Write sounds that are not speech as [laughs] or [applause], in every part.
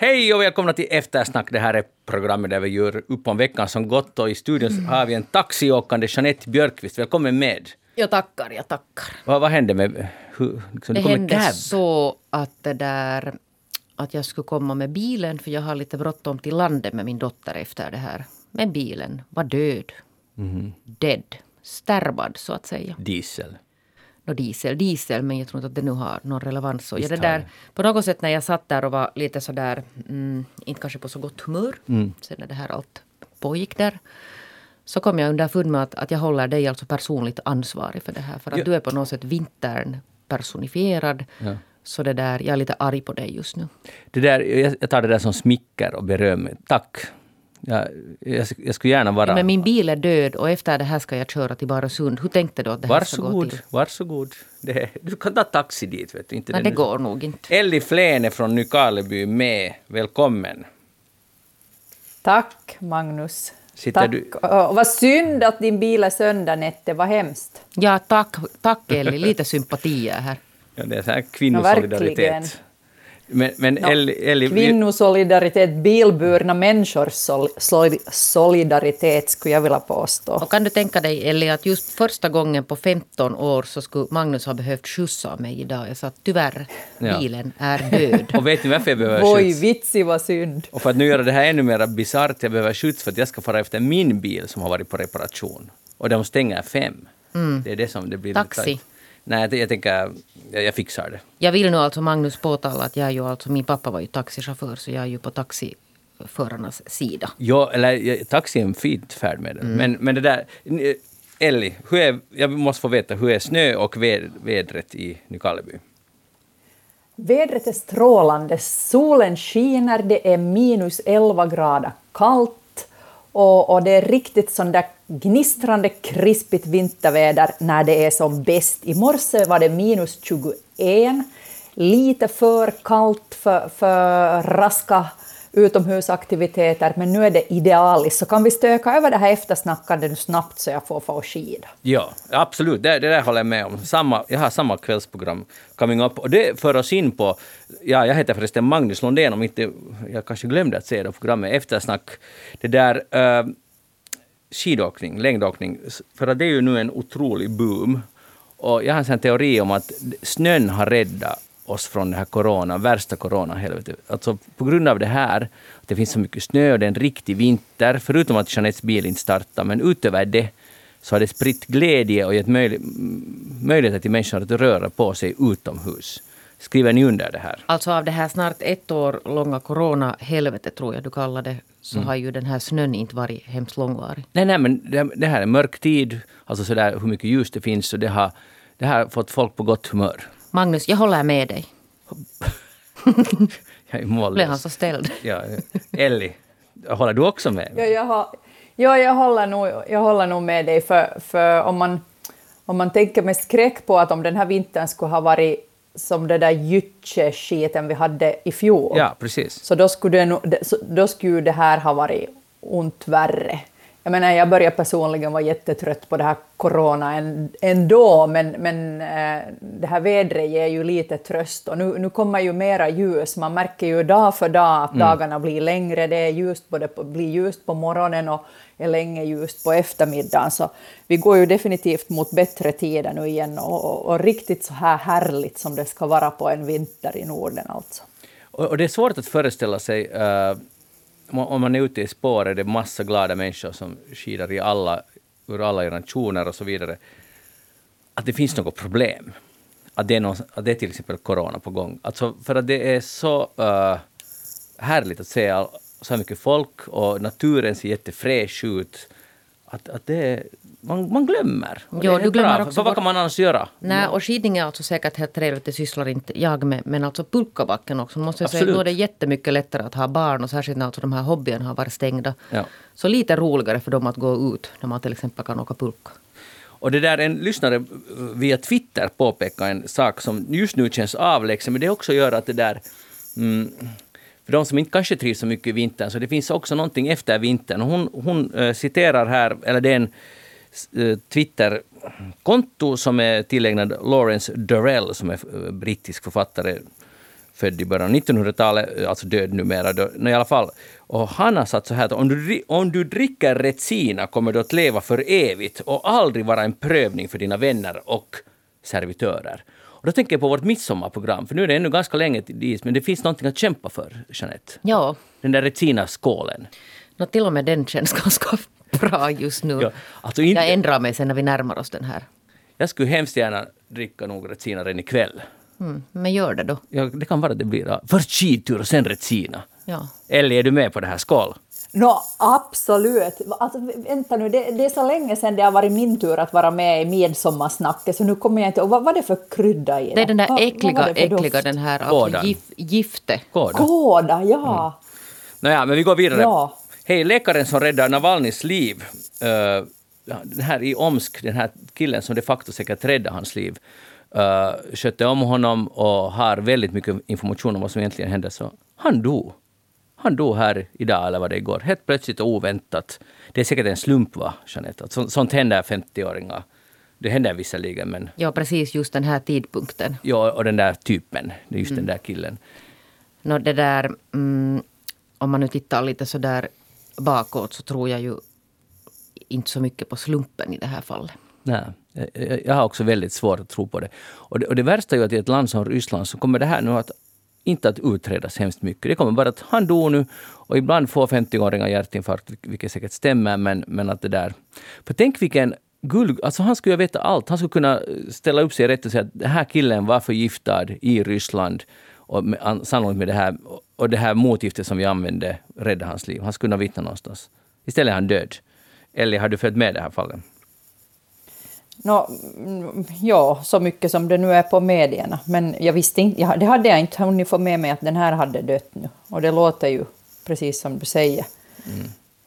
Hej och välkomna till Eftersnack. Det här är programmet där vi gör upp om veckan som gått och i studion har vi en taxiåkande Jeanette Björkqvist. Välkommen med. Jag tackar, jag tackar. Vad, vad hände med... Hur, liksom, Det hände cab? så att det där att jag skulle komma med bilen för jag har lite bråttom till landet med min dotter efter det här. Men bilen var död. Mhm. Dead. Stärvad så att säga. Diesel. Nå diesel, diesel, men jag tror inte att det nu har någon relevans. Visst jag det där, på något sätt när jag satt där och var lite sådär, mm, inte kanske på så gott humör, Mm. sen när det här allt pågick där, så kom jag underfund med att, att jag håller dig alltså personligt ansvarig för det här. För att Ja. du är på något sätt vintern personifierad. Ja. Så det där, jag är lite arg på dig just nu. Det där, jag tar det där som smicker och beröm. Tack. Jag, jag, jag skulle gärna vara... Men min bil är död och efter det här ska jag köra till Barösund. Hur tänkte du att det här ska gå Varsågod, till? varsågod. Det, du kan ta taxi dit. Vet du. Inte Nej, det går nog inte. Elli Fläne från Nykarleby med. Välkommen. Tack Magnus. Sitter Tack. du- Och vad synd att din bil är sönder Nette, vad hemskt. Ja, tack, tack Elli. Lite sympatier här. Ja, det är så här Ja, kvinnosolidaritet. verkligen. Men men Nå, Elli, Elli, Kvinnosolidaritet, bilburna människors sol, sol, solidaritet skulle jag vilja påstå. Och kan du tänka dig Elli att just första gången på 15 år så skulle Magnus ha behövt skjutsa mig idag. Jag sa att tyvärr, Ja. bilen är död. [laughs] och vet ni varför jag behöver Oj, skjuts? vitsi vad synd. Och för att nu göra det här ännu mer bisarrt, jag behöver skjuts för att jag ska fara efter min bil som har varit på reparation. Och de stänger fem. Det är det som det blir lite Mm. Taxi. Nej, jag, tänker, jag, jag fixar det. Jag vill nu alltså Magnus påtala att jag ju alltså, min pappa var ju taxichaufför så jag är ju på taxiförarnas sida. Ja, eller taxi är en fint färdmedel. Mm. Men, men det där... Elli, hur är, jag måste få veta, hur är snö och ved, vädret i Nykarleby? Vädret är strålande, solen skiner, det är minus 11 grader kallt och, och det är riktigt sån där gnistrande krispigt vinterväder när det är som bäst. I morse var det minus 21, lite för kallt för, för raska utomhusaktiviteter, men nu är det idealiskt. Så kan vi stöka över det här eftersnackandet nu snabbt så jag får få skida. Ja, absolut. Det, det där håller jag med om. Samma, jag har samma kvällsprogram coming up. Och det för oss in på... Ja, jag heter förresten Magnus Lundén, om inte... Jag kanske glömde att säga det programmet Eftersnack. Det där... Uh, skidåkning, längdåkning. För att det är ju nu en otrolig boom. Och jag har en teori om att snön har räddat oss från det här corona, värsta coronahelvetet. Alltså på grund av det här, att det finns så mycket snö och det är en riktig vinter, förutom att Jeanettes bil inte startar, men utöver det så har det spritt glädje och gett möjlig, möjligheter till människor att röra på sig utomhus. Skriver ni under det här? Alltså av det här snart ett år långa corona-helvetet tror jag du kallar det, så Mm. har ju den här snön inte varit hemskt långvarig. Nej, nej, men det, det här är mörk tid, alltså sådär hur mycket ljus det finns, och det har, det har fått folk på gott humör. Magnus, jag håller med dig. [laughs] Jag är Blev han så ställd? Ja, Elli, håller du också med? Ja, jag, har, ja, jag, håller nog, jag håller nog med dig, för, för om, man, om man tänker med skräck på att om den här vintern skulle ha varit som det där gyttjeskiten vi hade i fjol, Ja, precis. så då skulle, det, då skulle det här ha varit ont värre. Jag menar, jag börjar personligen vara jättetrött på det här corona än- ändå, men, men eh, det här vädret ger ju lite tröst. Och nu, nu kommer ju mera ljus. Man märker ju dag för dag att dagarna blir längre. Det är ljust på, blir ljust på morgonen och är länge ljust på eftermiddagen. Så vi går ju definitivt mot bättre tider nu igen och, och, och riktigt så här härligt som det ska vara på en vinter i Norden alltså. Och, och det är svårt att föreställa sig, eh, om man är ute i spår är det massa glada människor som skidar i alla, ur alla generationer och så vidare, att det finns något problem. Att det är, någon, att det är till exempel corona på gång. Alltså för att det är så uh, härligt att se all, så här mycket folk och naturen ser jättefräsch ut. Att, att det är, man, man glömmer. Och du glömmer bra. också För vad kan man annars göra? Nej, och skidning är alltså säkert helt trevligt, det sysslar inte jag med. Men alltså pulkabacken också, måste jag säga. Nu är det jättemycket lättare att ha barn och särskilt när alltså de här hobbyerna har varit stängda. Ja. Så lite roligare för dem att gå ut när man till exempel kan åka pulka. Och det där, en lyssnare via Twitter påpekar en sak som just nu känns avlägsen, men det också gör att det där... Mm, för de som inte kanske trivs så mycket i vintern, så det finns också någonting efter vintern. Hon hon eh, citerar här, eller det är en Twitter-konto som är tillägnad Lawrence Durrell, som är eh, brittisk författare född i början av 1900-talet, alltså död numera. Då, i alla fall. Och han har sagt så här att om du, om du dricker Retsina kommer du att leva för evigt och aldrig vara en prövning för dina vänner och servitörer. Och då tänker jag på vårt midsommarprogram, för nu är det ännu ganska länge dit, men det finns någonting att kämpa för, Jeanette. Ja. Den där Retsina-skålen. No, till och med den känns ganska bra just nu. Ja, alltså inte, Jag ändrar mig sen när vi närmar oss den här. jag skulle hemskt gärna dricka nog Retsina redan ikväll. Mm, men gör det då. Ja, det kan vara att det blir ja, först skidtur och sen Retsina. Ja. Eller är du med på det här? Skål! Nå, absolut. Alltså, vänta nu, det, det är så länge sedan det har varit min tur att vara med i midsommarsnacket, så nu kommer jag inte ihåg. Vad var det för krydda i det? Det är den där äckliga, för äckliga den här alltså, gif, gifte. Skål! då. Kåda, ja. Nåja, men vi går vidare. Ja. Hej, läkaren som räddar Navalnys liv. Uh, den här i Omsk, den här killen som de facto säkert räddade hans liv, uh, skötte om honom och har väldigt mycket information om vad som egentligen hände. Så han dog. Han dog här idag, eller vad det är igår. Helt plötsligt och oväntat. Det är säkert en slump, va, Jeanette? Att så, sånt händer 50-åringar. Det händer visserligen, men Ja, precis just den här tidpunkten. ja, och den där typen, just den där killen. Nå, det där, mm, om man nu tittar lite så där bakåt så tror jag ju inte så mycket på slumpen i det här fallet. Nej, jag- har också väldigt svårt att tro på det. Och det, och det värsta är ju att i ett land som Ryssland så kommer det här nu att inte att utredas hemskt mycket. Det kommer bara att han dog nu och ibland får 50-åringar hjärtinfarkt, vilket säkert stämmer, men, men att det där... För tänk vilken guld... Alltså han skulle ju veta allt. Han skulle kunna ställa upp sig rätt och säga att den här killen var förgiftad i Ryssland och med, an- sannolikt med det här, och det här motgiftet som vi använde räddade hans liv. Han skulle kunna vittna någonstans. Istället är han död. Eller har du följt med det här fallet? Mm, ja, så mycket som det nu är på medierna. Men jag visste inte, ja, det hade jag inte hunnit få med mig att den här hade dött nu. Och det låter ju, precis som du säger,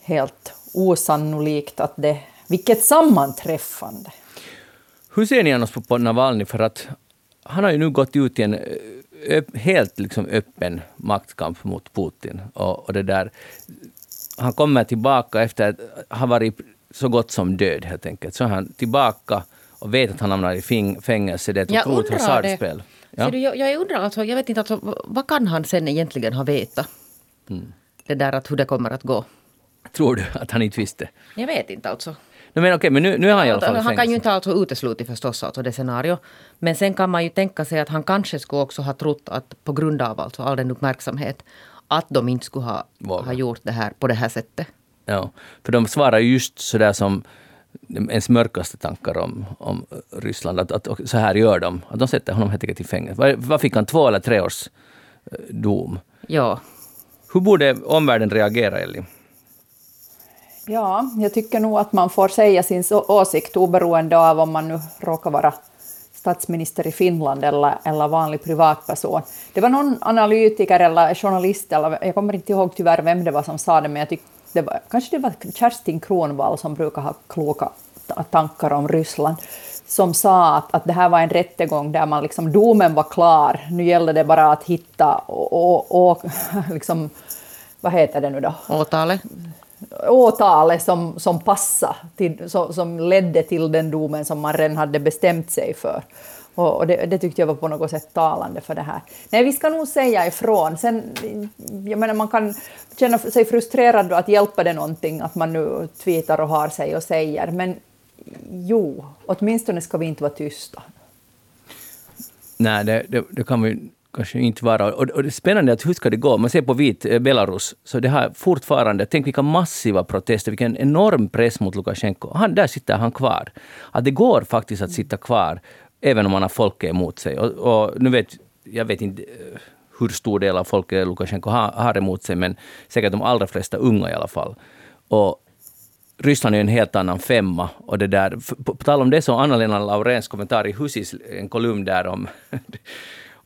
helt osannolikt att det... Vilket sammanträffande! Hur ser ni annars på, på Navalny? För att han har ju nu gått ut i en ö, ö, helt liksom öppen maktkamp mot Putin. Och, och det där, han kommer tillbaka efter att ha varit så gott som död helt enkelt. Så är han tillbaka och vet att han hamnar i fängelse. Det är ett otroligt hasardspel. Ja. Du, jag, jag undrar alltså, jag vet inte alltså, vad- vad kan han sen egentligen ha vetat? Mm. Det där att hur det kommer att gå. Tror du att han inte visste? Jag vet inte alltså. No, men okej, men nu, nu är han i alla fall Han kan ju inte alltså uteslutit förstås alltså det scenario. Men sen kan man ju tänka sig att han kanske skulle också ha trott att på grund av alltså all den uppmärksamhet att de inte skulle ha, Våga. ha gjort det här på det här sättet. Ja, för de svarar ju just sådär som ens mörkaste tankar om, om Ryssland, att, att så här gör de. Att de sätter honom helt enkelt i fängelse. Vad, fick han? Två eller tre års eh, dom? Ja, Hur borde omvärlden reagera, Elli? Ja, jag tycker nog att man får säga sin åsikt oberoende av om man nu råkar vara statsminister i Finland eller, eller vanlig privatperson. Det var någon analytiker eller journalist, eller, jag kommer inte ihåg tyvärr vem det var som sa det, men jag tyckte det var, kanske det var Kerstin Kronvall som brukar ha kloka ta- tankar om Ryssland, som sa att, att det här var en rättegång där man liksom, domen var klar, nu gällde det bara att hitta och, och, och [laughs] liksom, vad heter det nu då? åtalet åtalet som, som passade, till, som, som ledde till den domen som man redan hade bestämt sig för. Och, och det, det tyckte jag var på något sätt talande för det här. Nej, vi ska nog säga ifrån. Sen, jag menar, man kan känna sig frustrerad då att hjälpa det någonting, att man nu tweetar och har sig och säger. Men jo, åtminstone ska vi inte vara tysta. Nej, det, det, det kan vi kanske inte vara. Och, och det är spännande att hur ska det gå? Man ser på vit eh, Belarus, så det har fortfarande, tänk vilka massiva protester, vilken enorm press mot Lukasjenko. Han, där sitter han kvar. Att det går faktiskt att sitta kvar, även om man har folket emot sig. Och, och nu vet, jag vet inte eh, hur stor del av folket Lukasjenko har, har emot sig, men säkert de allra flesta unga i alla fall. Och Ryssland är en helt annan femma. Och det där, på, på tal om det så Anna-Lena Laurens kommentar i Husis, en kolumn där om [laughs]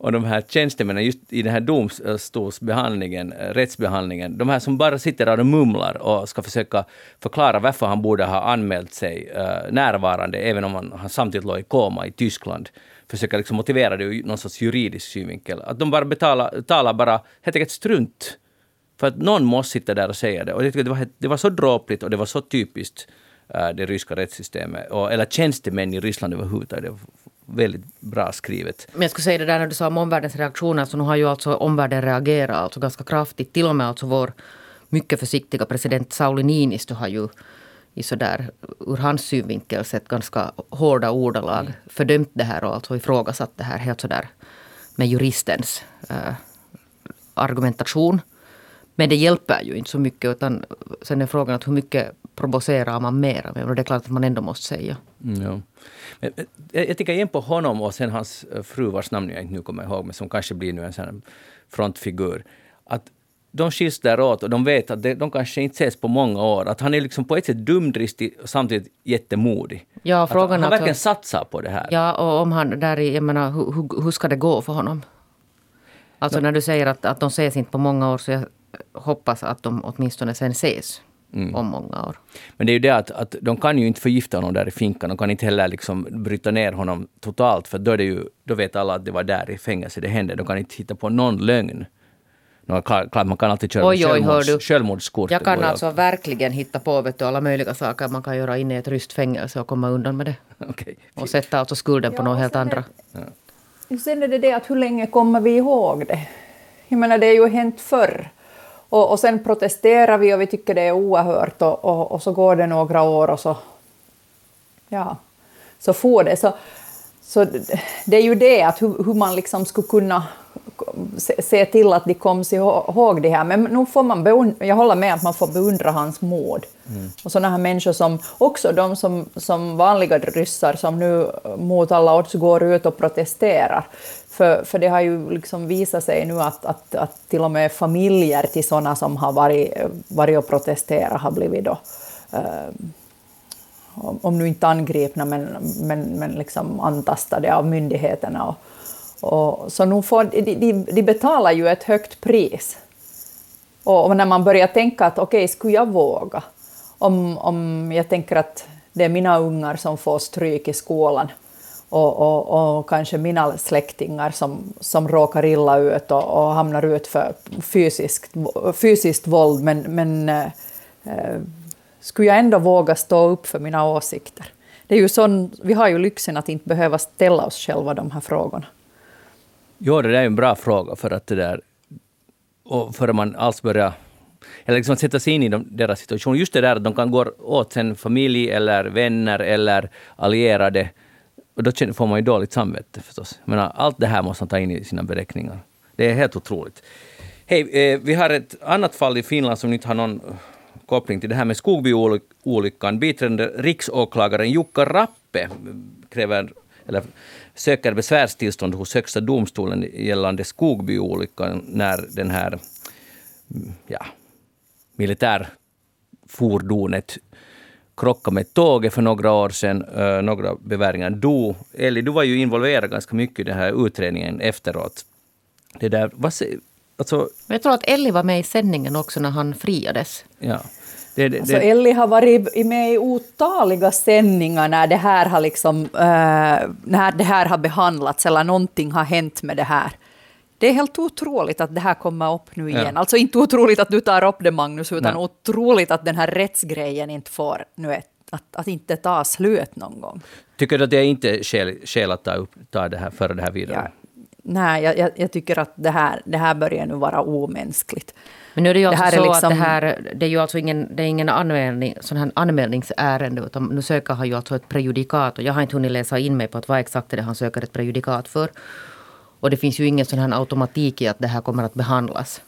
och de här tjänstemännen just i den här domstolsbehandlingen, eh, rättsbehandlingen, de här som bara sitter där och mumlar och ska försöka förklara varför han borde ha anmält sig eh, närvarande, även om han, han samtidigt låg i koma i Tyskland. Försöka liksom motivera det ur någon sorts juridisk synvinkel. Att de bara betalar, talar bara helt enkelt strunt. För att någon måste sitta där och säga det. Och det, var, det var så dråpligt och det var så typiskt eh, det ryska rättssystemet. Och, eller tjänstemän i Ryssland överhuvudtaget. Väldigt bra skrivet. Men jag skulle säga det där när du sa om omvärldens reaktioner, så nu har ju alltså omvärlden reagerat alltså ganska kraftigt. Till och med alltså vår mycket försiktiga president Sauli Niinistö har ju i sådär, ur hans synvinkel sett ganska hårda ordalag mm. fördömt det här och alltså ifrågasatt det här helt sådär med juristens äh, argumentation. Men det hjälper ju inte så mycket utan sen är frågan att hur mycket provocerar man mera med? Och det är klart att man ändå måste säga. Mm, ja. Men, jag tänker igen på honom och sen hans eh, fru vars namn jag inte nu kommer ihåg men som kanske blir nu en sån frontfigur. Att de skiljs däråt och de vet att de kanske inte ses på många år. Att han är liksom på ett sätt dumdristig och samtidigt jättemodig. Ja, frågan att han verkligen satsar på det här. Ja, och om han där jag menar, hur, hur ska det gå för honom? Alltså ja. när du säger att, att de ses inte på många år så jag hoppas att de åtminstone sen ses. Mm. om många år. Men det är ju det att, att de kan ju inte förgifta honom där i finkan. De kan inte heller liksom bryta ner honom totalt, för då, är det ju, då vet alla att det var där i fängelset det hände. De kan inte hitta på någon lögn. No, klart, man kan alltid köra oj, oj, självmords, självmordskort. Jag kan alltså alltid. verkligen hitta på vet du, alla möjliga saker man kan göra inne i ett ryst fängelse och komma undan med det. [laughs] Okay. Och sätta alltså skulden ja, på något helt andra. Ja. Sen är det det att hur länge kommer vi ihåg det? Jag menar det är ju hänt förr. Och, och sen protesterar vi och vi tycker det är oerhört och, och, och så går det några år och så, ja, så får det. Så, så det är ju det, att hur, hur man liksom skulle kunna se till att de kom ihåg det här. Men nu får man beundra, jag håller med att man får beundra hans mod. Mm. Och sådana här människor som, också de som, som vanliga ryssar som nu mot alla odds går ut och protesterar. För, för det har ju liksom visat sig nu att, att, att till och med familjer till sådana som har varit, varit och protesterat har blivit då eh, om nu inte angripna, men, men, men liksom antastade av myndigheterna. Och, och, så nu får, de, de, de betalar ju ett högt pris. Och, och när man börjar tänka att okej, okay, skulle jag våga? Om, om jag tänker att det är mina ungar som får stryk i skolan och, och, och kanske mina släktingar som, som råkar illa ut och, och hamnar ut för fysiskt, fysiskt våld, men, men eh, eh, skulle jag ändå våga stå upp för mina åsikter? Det är ju sån, vi har ju lyxen att inte behöva ställa oss själva de här frågorna. Jo, det där är en bra fråga för att det där... Och före man alls börjar eller liksom sätta sig in i de, deras situation. Just det där att de kan gå åt sin familj eller vänner eller allierade. Och då får man ju dåligt samvete förstås. Men allt det här måste man ta in i sina beräkningar. Det är helt otroligt. Hej, eh, vi har ett annat fall i Finland som inte har någon eh, koppling till det här med Skogbyolyckan. Biträdande riksåklagaren Jukka Rappe kräver, eller söker besvärstillstånd hos Högsta domstolen gällande Skogbyolyckan när den här mm, ja, militärfordonet krockade med tåget för några år sedan. Uh, några beväringar dog. Eli, du var ju involverad ganska mycket i den här utredningen efteråt. Det där, vad, alltså, jag tror att Elli var med i sändningen också när han friades. Ja. Det, det, alltså Elli har varit med i otaliga sändningar när det här har, liksom, uh, när det här har behandlats eller någonting har hänt med det här. Det är helt otroligt att det här kommer upp nu igen. Ja. Alltså inte otroligt att du tar upp det Magnus, utan Nej. otroligt att den här rättsgrejen inte får nu ett, att, att inte ta slut någon gång. Tycker du att det är inte skäl, skäl att ta, upp, ta det här, föra det här vidare? Ja. Nej, jag, jag, tycker att det här, det här börjar nu vara omänskligt. Men nu är det ju det alltså så liksom... att det här, det är ju alltså ingen, det är ingen anmälning, sån här anmälningsärende, utan nu söker han ju alltså ett prejudikat och jag har inte hunnit läsa in mig på att vad exakt är det han söker ett prejudikat för. Och det finns ju ingen sån här automatik i att det här kommer att behandlas.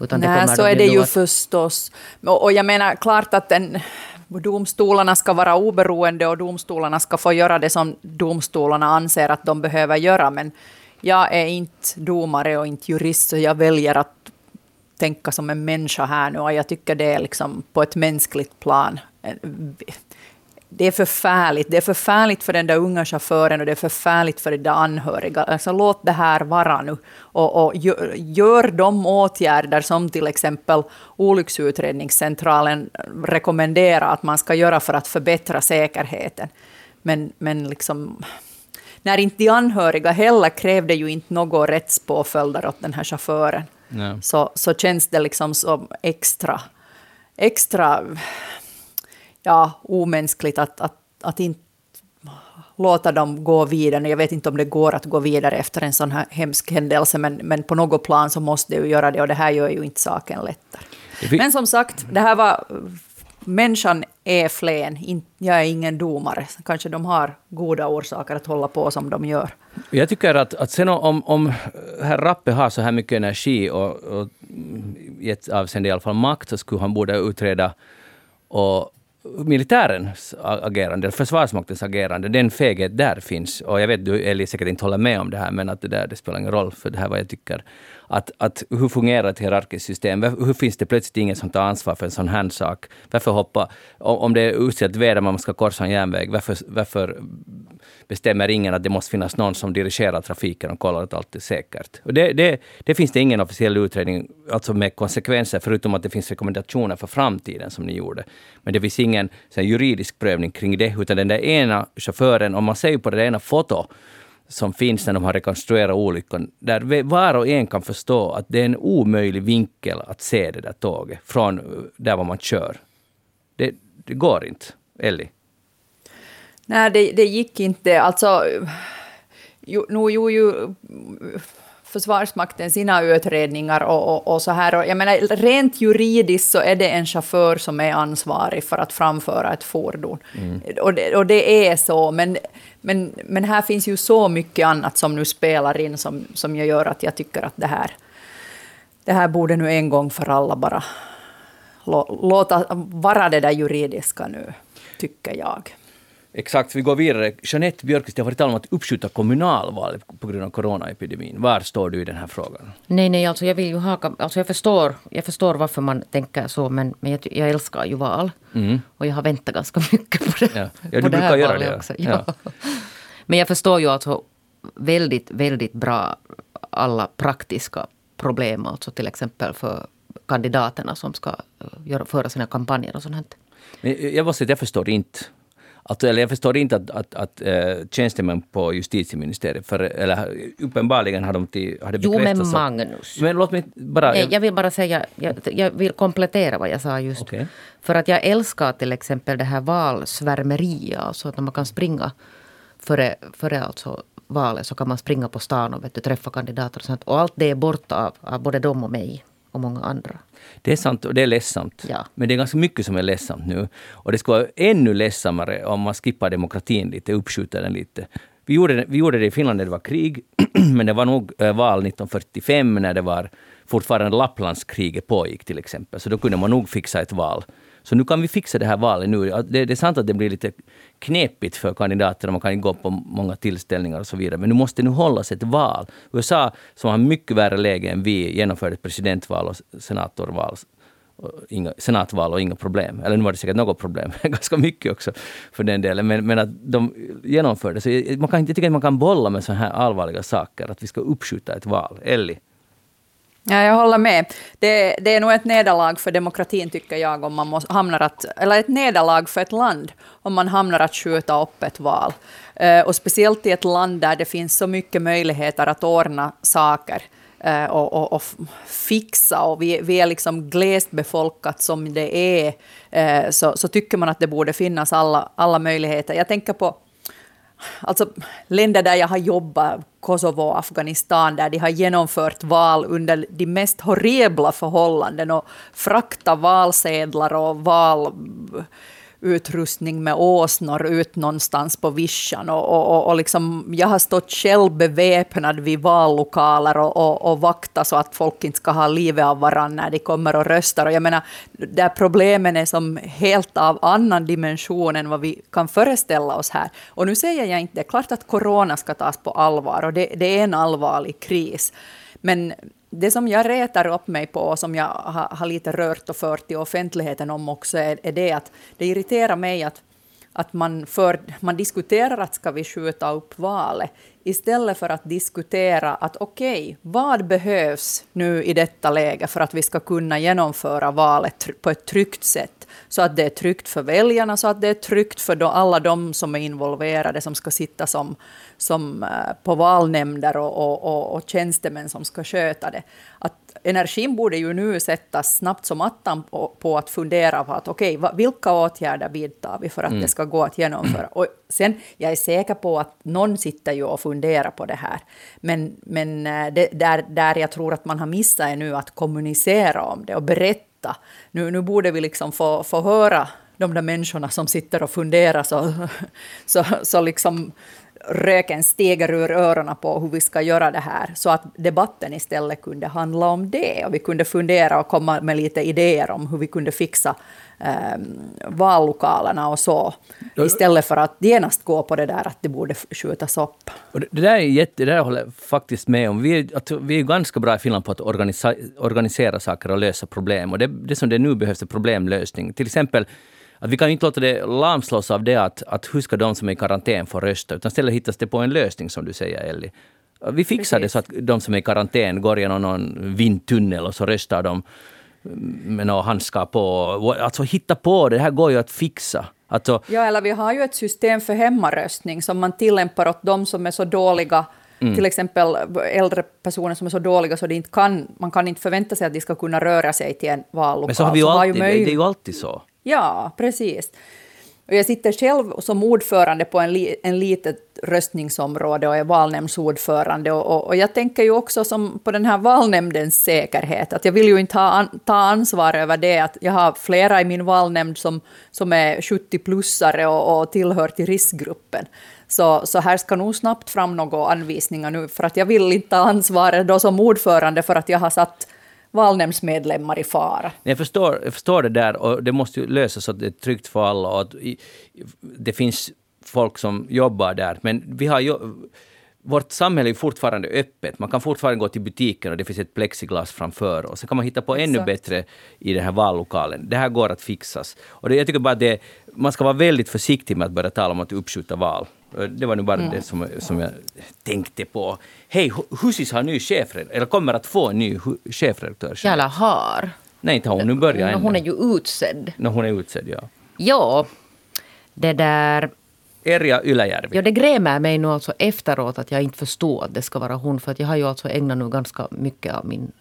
Utan Nej, så är det ju att... förstås. Och jag menar klart att den, domstolarna ska vara oberoende och domstolarna ska få göra det som domstolarna anser att de behöver göra. Men jag är inte domare och inte jurist, så jag väljer att tänka som en människa här nu. Och jag tycker det är liksom på ett mänskligt plan. Det är förfärligt. Det är förfärligt för den där unga chauffören och det är förfärligt för de där anhöriga. Alltså låt det här vara nu. Och, och gör, gör de åtgärder som till exempel Olycksutredningscentralen rekommenderar att man ska göra för att förbättra säkerheten. Men, men liksom när inte de anhöriga heller krävde ju inte några rättspåföljder åt den här chauffören, så, så känns det liksom som extra, extra ja, omänskligt att, att, att inte låta dem gå vidare. Jag vet inte om det går att gå vidare efter en sån här hemsk händelse, men, men på något plan så måste det ju göra det, och det här gör ju inte saken lättare. Men som sagt, det här var... Människan är flen, jag är ingen domare. Kanske de har goda orsaker att hålla på som de gör. Jag tycker att, att sen om, om herr Rappe har så här mycket energi och, och i ett avseende i alla fall makt, så skulle han borde utreda och militärens agerande, Försvarsmaktens agerande, den feghet där finns. Och jag vet du Eli säkert inte håller med om det här, men att det där det spelar ingen roll, för det här är vad jag tycker. Att, att hur fungerar ett hierarkiskt system? Hur finns det plötsligt ingen som tar ansvar för en sån här sak? Varför hoppa, om det är uselt väder man ska korsa en järnväg, varför, varför bestämmer ingen att det måste finnas någon som dirigerar trafiken och kollar att allt är säkert? Och det, det, det finns det ingen officiell utredning, alltså med konsekvenser, förutom att det finns rekommendationer för framtiden som ni gjorde. Men det finns ingen så juridisk prövning kring det, utan den där ena chauffören, om man ser på det ena fotot som finns när de har rekonstruerat olyckan, där var och en kan förstå att det är en omöjlig vinkel att se det där tåget från eh, där var man kör. Det, det går inte. Ellie? Nej, det, det gick inte. Alltså, nu gjorde ju Försvarsmakten sina utredningar och, och, och, så här. Och jag menar, rent juridiskt så är det en chaufför som är ansvarig för att framföra ett fordon. Mm. Och, det, och det är så, men, men, men här finns ju så mycket annat som nu spelar in som, som jag gör att jag tycker att det här, det här borde nu en gång för alla bara låta vara det där juridiska nu, tycker jag. Exakt, vi går vidare. Jeanette Björkqvist, det har varit tal om att uppskjuta kommunalval på grund av coronaepidemin. Var står du i den här frågan? Nej, nej, alltså jag vill ju haka... Alltså jag förstår, jag förstår varför man tänker så, men, men jag, jag älskar ju val. Mm. Och jag har väntat ganska mycket på det, ja. Ja, på det här valet det. också. Ja. ja. Men jag förstår ju alltså väldigt, väldigt bra alla praktiska problem, alltså till exempel för kandidaterna som ska göra, föra sina kampanjer och sånt. Men jag måste säga att jag förstår inte Alltså, eller jag förstår inte att, att, att äh, tjänstemän på justitieministeriet, för, eller uppenbarligen har de till, har det Jo men Magnus. Men låt mig bara... Nej, jag vill bara säga, jag, jag vill komplettera vad jag sa just. Okay. För att jag älskar till exempel det här valsvärmeriet, alltså att man kan springa före, före alltså valet så kan man springa på stan och vet du, träffa kandidater och sånt. Och allt det är borta av, av både dem och mig och många andra. Det är sant och det är ledsamt. Ja. Men det är ganska mycket som är ledsamt nu. Och det skulle vara ännu ledsammare om man skippar demokratin lite, uppskjuter den lite. Vi gjorde, det, vi gjorde det i Finland när det var krig, [clears throat] men det var nog eh, val 1945 när det var fortfarande Lapplandskriget pågick till exempel. Så då kunde man nog fixa ett val. Så nu kan vi fixa det här valet nu. Det, det är sant att det blir lite knepigt för kandidaterna. Man kan inte gå på många tillställningar och så vidare. Men nu måste nu hållas ett val. USA, som har mycket värre läge än vi, genomförde ett presidentval och senatorval inga, senatval och inga problem. Eller nu var det säkert något problem, [laughs] ganska mycket också för den delen. Men, men att de genomförde. Så man kan inte tycka att man kan bolla med så här allvarliga saker, att vi ska uppskjuta ett val. Ellie? Ja, jag håller med. Det, det, är nog ett nederlag för demokratin, tycker jag, om man måste, hamnar att, eller ett nederlag för ett land, om man hamnar att skjuta upp ett val. Uh, och speciellt i ett land där det finns så mycket möjligheter att ordna saker uh, och, och, och, fixa, och vi, vi är liksom glest befolkat som det är, uh, så, så tycker man att det borde finnas alla, alla möjligheter. Jag tänker på Alltså länder där jag har jobbat, Kosovo och Afghanistan, där de har genomfört val under de mest horribla förhållanden och fraktat valsedlar och val utrustning med åsnor ut någonstans på vischan. Och, och, och liksom, jag har stått själv beväpnad vid vallokaler och, och, och vaktat så att folk inte ska ha livet av varandra när de kommer och röstar. Och jag menar, där problemen är som helt av annan dimension än vad vi kan föreställa oss här. Och nu säger jag inte, det är klart att corona ska tas på allvar och det, det är en allvarlig kris. Men det som jag retar upp mig på, och som jag har, har lite rört och fört i offentligheten om också, är, är det att det irriterar mig att, att man, för, man diskuterar att ska vi skjuta upp valet, istället för att diskutera att okej, okay, vad behövs nu i detta läge för att vi ska kunna genomföra valet på ett tryggt sätt? så att det är tryggt för väljarna, så att det är tryggt för alla de som är involverade, som ska sitta som, som eh, på valnämnder och, och, och, och tjänstemän som ska sköta det. Att energin borde ju nu sättas snabbt som attan på, på att fundera på att okej, okay, vilka åtgärder vidtar vi för att mm. det ska gå att genomföra? Och sen, jag är säker på att någon sitter ju och funderar på det här, men, men eh, det, där, där jag tror att man har missat är nu att kommunicera om det och berätta. Nu, nu borde vi liksom få, få höra de där människorna som sitter och funderar så, [laughs] så, så liksom röken stiger ur öronen på hur vi ska göra det här, så att debatten istället kunde handla om det. Och vi kunde fundera och komma med lite idéer om hur vi kunde fixa eh, vallokalerna och så, istället för att genast gå på det där att det borde skjutas upp. Och det, där är jätte, det där håller jag faktiskt med om. Vi är, att vi är ganska bra i Finland på att organisera, organisera saker och lösa problem. Och det, det som det nu behövs är problemlösning. Till exempel att vi kan inte låta det lamslås av det att, att hur ska de som är i karantän få rösta, utan istället hittas det på en lösning som du säger Elli. Vi fixar Precis. det så att de som är i karantän går genom någon vindtunnel och så röstar de med några handskar på. Alltså hitta på det, det här går ju att fixa. Alltså, ja, eller vi har ju ett system för hemmaröstning som man tillämpar åt de som är så dåliga Mm. Till exempel äldre personer som är så dåliga så de inte kan, man kan inte förvänta sig att de ska kunna röra sig till en vallokal. Men så har vi ju alltid, har ju det är ju alltid så. Ja, precis. Och jag sitter själv som ordförande på en, li, en litet röstningsområde och är valnämndsordförande. Och, och, och, jag tänker ju också som på den här valnämndens säkerhet, att jag vill ju inte ha an, ta ansvar över det. Att jag har flera i min valnämnd som, som är 70-plussare och, och tillhör till riskgruppen. Så, så här ska nog snabbt fram några anvisningar nu, för att jag vill inte ta ansvaret då som ordförande för att jag har satt valnämndsmedlemmar i fara. Jag förstår, jag förstår det där och det måste ju lösas så att det är tryggt för alla och att det finns folk som jobbar där. Men vi har ju, vårt samhälle är fortfarande öppet. Man kan fortfarande gå till butiken och det finns ett plexiglas framför. Och så kan man hitta på ännu bättre i den här vallokalen. Det här går att fixas. Och det, jag tycker bara att det, man ska vara väldigt försiktig med att börja tala om att uppskjuta val. Det var nu bara mm. det som, som jag tänkte på. Hej, Husis har ny chefredaktör, eller kommer att få en ny chefredaktör. Eller har. Nej, inte har hon nu börjat ännu. Hon är ju utsedd. No, hon är utsedd, ja. Ja, det där... Erja Ylajärvi. Ja, det grämer mig nu alltså efteråt att jag inte förstår att det ska vara hon. För att jag har ju alltså ägnat nu ganska mycket av, min,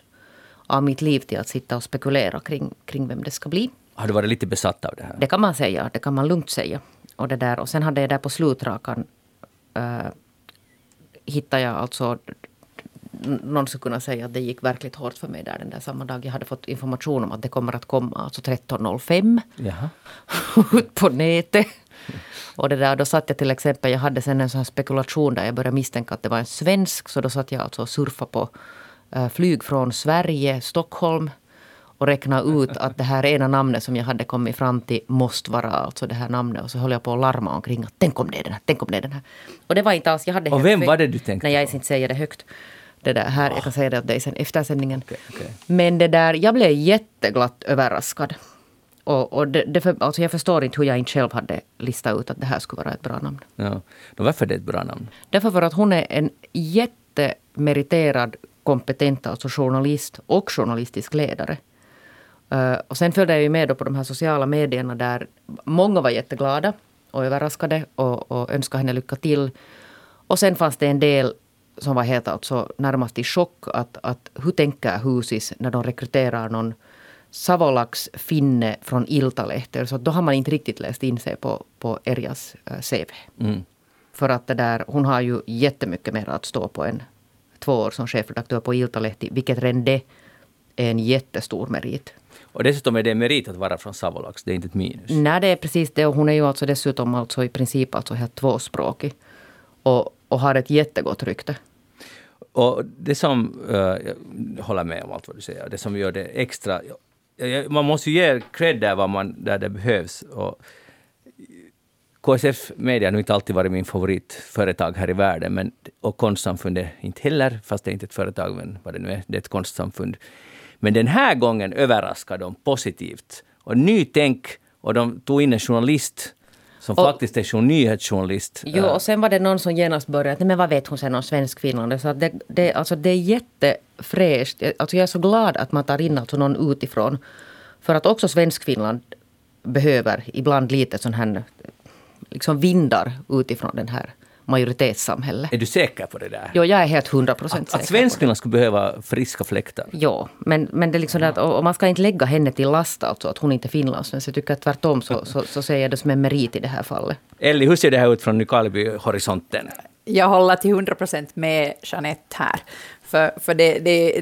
av mitt liv till att sitta och spekulera kring, kring vem det ska bli. Har du varit lite besatt av det här? Det kan man säga. Det kan man lugnt säga. Och, det där. och sen hade jag där på slutrakan äh, hittade jag alltså någon skulle kunna säga att det gick verkligt hårt för mig där den där samma dag. Jag hade fått information om att det kommer att komma alltså 13.05 [laughs] ut på nätet. Och det där, då satt jag till exempel, jag hade sen en sån spekulation där jag började misstänka att det var en svensk. Så då satt jag alltså och surfade på äh, flyg från Sverige, Stockholm och räkna ut att det här ena namnet som jag hade kommit fram till måste vara alltså det här namnet. Och så höll jag på att larma omkring att tänk om det är den här, tänk om det är den här. Och det var inte alls, jag hade Och vem var det du tänkte Nej, jag inte säga det högt. Det där här, jag kan säga det åt dig sen efter sändningen. Okay, okay. Men det där, jag blev jätteglatt överraskad. Och, och det, det för, alltså jag förstår inte hur jag inte själv hade listat ut att det här skulle vara ett bra namn. Ja. varför är det ett bra namn? Därför för att hon är en jättemeriterad, kompetent alltså journalist och journalistisk ledare. Uh, och sen följde jag ju med på de här sociala medierna där många var jätteglada och överraskade och, och önskade henne lycka till. Och sen fanns det en del som var helt alltså närmast i chock. Att, att hur tänker Husis när de rekryterar någon Savolax finne från Iltalehti? Så då har man inte riktigt läst in sig på, på Erjas eh, CV. Mm. För att det där, hon har ju jättemycket mer att stå på än två år som chefredaktör på Iltalehti. Vilket redan det är en jättestor merit. Och dessutom är det en merit att vara från Savolax, det är inte ett minus. Nej, det är precis det. Och hon är ju alltså dessutom alltså i princip alltså helt tvåspråkig. Och, och har ett jättegott rykte. Och det som, uh, jag håller med om allt vad du säger, det som gör det extra... Man måste ju ge cred där, vad man, där det behövs. Och KSF Media har inte alltid varit min favoritföretag här i världen, men, och Konstsamfundet inte heller, fast det är inte ett företag, men vad det nu är, det är ett konstsamfund. Men den här gången överraskade de positivt. Och nytänk, och de tog in en journalist som och, faktiskt är en nyhetsjournalist. Jo, och sen var det någon som genast började, men vad vet hon sen om svensk Finland? Så det, det, alltså det är jättefräscht. Alltså jag är så glad att man tar in alltså någon utifrån. För att också svensk Finland behöver ibland lite sån här liksom vindar utifrån den här majoritetssamhället. Är du säker på det där? Jo, jag är helt hundra procent säker. Att svenskarna skulle behöva friska fläktar? Ja, men, men det är liksom det att och man ska inte lägga henne till last alltså att hon inte är finlandssvensk. Jag tycker att tvärtom så, så, så ser jag det som en merit i det här fallet. Elli, hur ser det här ut från Nykarleby-horisonten? Jag håller till hundra procent med Jeanette här. För, för det, det,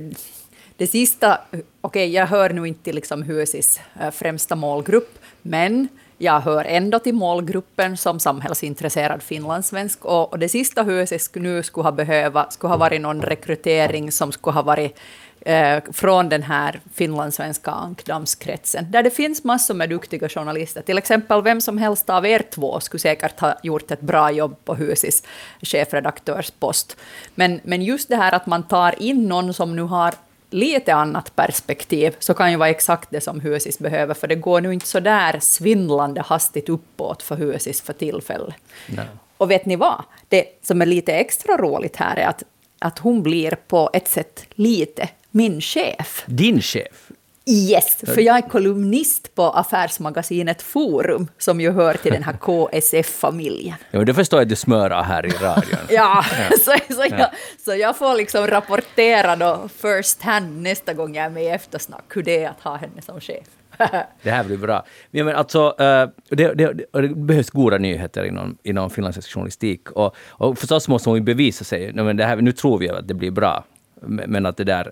det sista, okej, okay, jag hör nu inte till liksom Husis äh, främsta målgrupp, men jag hör ändå till målgruppen som samhällsintresserad finlandssvensk. Och, och det sista huset nu skulle ha behöva, skulle ha varit någon rekrytering som skulle ha varit eh, från den här finlandssvenska ankdamskretsen, där det finns massor med duktiga journalister. Till exempel vem som helst av er två skulle säkert ha gjort ett bra jobb på Husis chefredaktörspost. Men, men just det här att man tar in någon som nu har lite annat perspektiv så kan ju vara exakt det som Husis behöver, för det går nu inte så där svindlande hastigt uppåt för Husis för tillfället. No. Och vet ni vad? Det som är lite extra roligt här är att, att hon blir på ett sätt lite min chef. Din chef? Yes, för jag är kolumnist på affärsmagasinet Forum, som ju hör till den här [laughs] KSF-familjen. Ja, det förstår jag att du smörar här i radion. [laughs] ja, Så, så, jag, så jag får liksom rapportera då first hand nästa gång jag är med i eftersnack, hur det är att ha henne som chef. [laughs] det här blir bra. Men, men alltså, det, det, det, det, behövs goda nyheter inom, inom finlandssvensk journalistik. Och, och förstås måste hon ju bevisa sig. Men det här, nu tror vi att det blir bra. Men att det där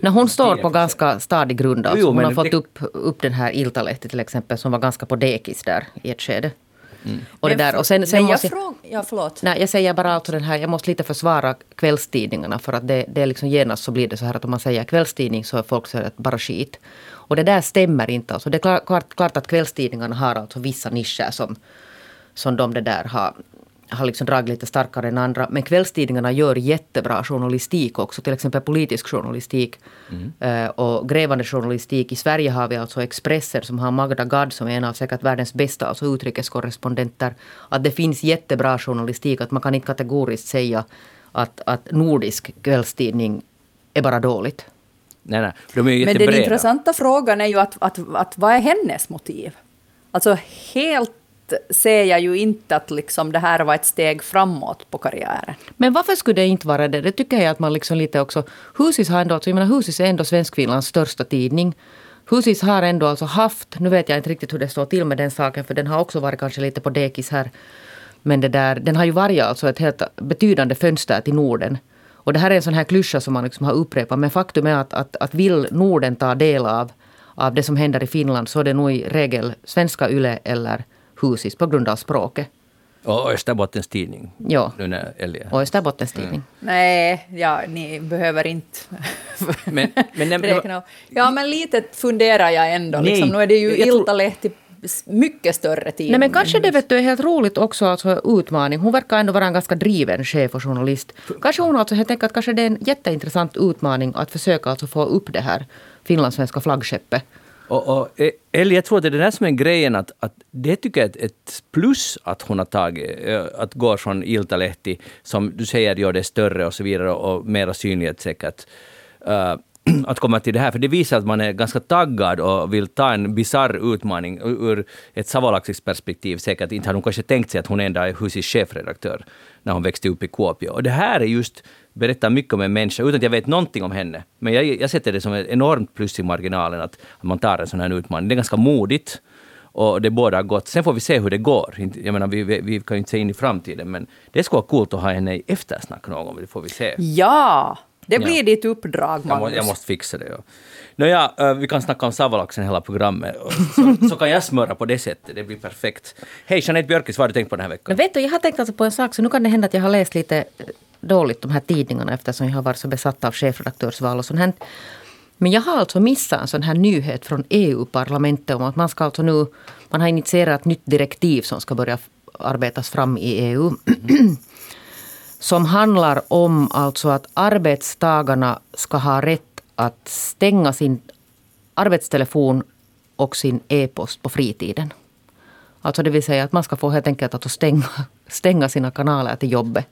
när hon står på ganska stadig grund. Alltså. hon har fått upp, upp den här Iltalehti till exempel som var ganska på dekis där i ett skede. Mm. Och det där. Och sen, sen jag, måste, fråga, ja, förlåt. Nej, jag säger bara alltså den här, jag måste lite försvara kvällstidningarna för att det, det är liksom genast så blir det så här att om man säger kvällstidning så är folk så att bara skit. Och det där stämmer inte. Alltså det är klart, klart att kvällstidningarna har alltså vissa nischer som, som de det där har har liksom dragit lite starkare än andra. Men kvällstidningarna gör jättebra journalistik också, till exempel politisk journalistik mm. Eh, och grävande journalistik. I Sverige har vi alltså Expressen som har Magda Gad som är en av säkert världens bästa alltså utrikeskorrespondenter. Att det finns jättebra journalistik, att man kan inte kategoriskt säga att, att nordisk kvällstidning är bara dåligt. Nej, nej. De är Men den intressanta frågan är ju att, att, att vad är hennes motiv? Alltså helt ser jag ju inte att liksom det här var ett steg framåt på karriären. Men varför skulle det inte vara det? Det tycker jag att man liksom lite också... Husis har ändå, alltså, jag menar Husis är ändå Svenskfinlands största tidning. Husis har ändå alltså haft, nu vet jag inte riktigt hur det står till med den saken, för den har också varit kanske lite på dekis här. Men det där, den har ju varit alltså ett helt betydande fönster till Norden. Och det här är en sån här klyscha som man liksom har upprepat. Men faktum är att, att, att vill Norden ta del av, av det som händer i Finland så är det nog i regel svenska YLE eller Husis på grund av språket. Och Österbottens tidning. Ja. Nu när Ellie. Och Österbottens tidning. Mm. Nej, ja, ni behöver inte [laughs] men, men, räkna. Ja, men lite funderar jag ändå. Nej, liksom, nu är det ju Iltalehti mycket större tidning. Nej, men kanske det vet du, är helt roligt också, alltså utmaning. Hon verkar ändå vara en ganska driven chef och journalist. Kanske hon alltså, jag tänker att kanske det är en jätteintressant utmaning att försöka alltså få upp det här finlandssvenska flaggskeppet och, och, eh, eller jag tror att det är det där som är grejen, att, att det tycker jag är ett plus att hon har tagit, eh, att gå från Iltalehti, som du säger gör det större och så vidare och mera synlighet säkert. Uh, eh, [clears throat] att komma till det här, för det visar att man är ganska taggad och vill ta en bizarr utmaning ur ett savolaxiskt perspektiv. Säkert inte har hon kanske tänkt sig att hon ändå är Husis chefredaktör när hon växte upp i Kuopio. Och det här är just berättar mycket om en människa utan att jag vet någonting om henne. Men jag, jag sätter det som ett enormt plus i marginalen att, att man tar en sån här utmaning. Det är ganska modigt och det båda gott. Sen får vi se hur det går. Jag menar, vi, vi, vi kan ju inte se in i framtiden, men det skulle vara coolt att ha henne i eftersnack någon gång. Det får vi se. Ja! Det blir ja. ditt uppdrag, Magnus. Jag, må, jag måste fixa det. Ja. Nåja, eh, vi kan snacka om savolaxen hela programmet. Så, så, kan jag smöra på det sättet. Det blir perfekt. Hej, Jeanette Björkis, vad har du tänkt på den här veckan? Men vet du, jag har tänkt alltså på en sak, så nu kan det hända att jag har läst lite dåligt de här tidningarna eftersom jag har varit så besatt av chefredaktörsval och sånt här. Men jag har alltså missat en sån här nyhet från EU-parlamentet om att man ska alltså nu, man har initierat ett nytt direktiv som ska börja arbetas fram i EU. [clears throat] som handlar om alltså att arbetstagarna ska ha rätt att stänga sin arbetstelefon och sin e-post på fritiden. Alltså det vill säga att man ska få helt enkelt att stänga, stänga sina kanaler till jobbet.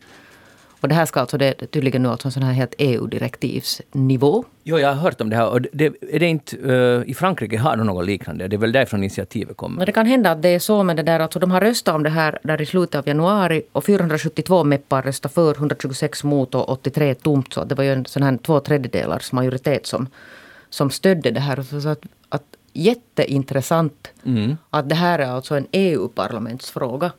Och det här ska alltså det, tydligen nu alltså en sån här helt EU-direktivsnivå. Jo, jag har hört om det här. Och det, är det inte, uh, I Frankrike har de något liknande. Det är väl därifrån initiativet kommer. Men det kan hända att det är så med det där. Alltså de har röstat om det här där i slutet av januari och 472 meppar röstade för, 126 mot och 83 tomt. Så det var ju en sån här två tredjedelars majoritet som, som stödde det här. Så att, att jätteintressant mm. att det här är alltså en EU-parlamentsfråga.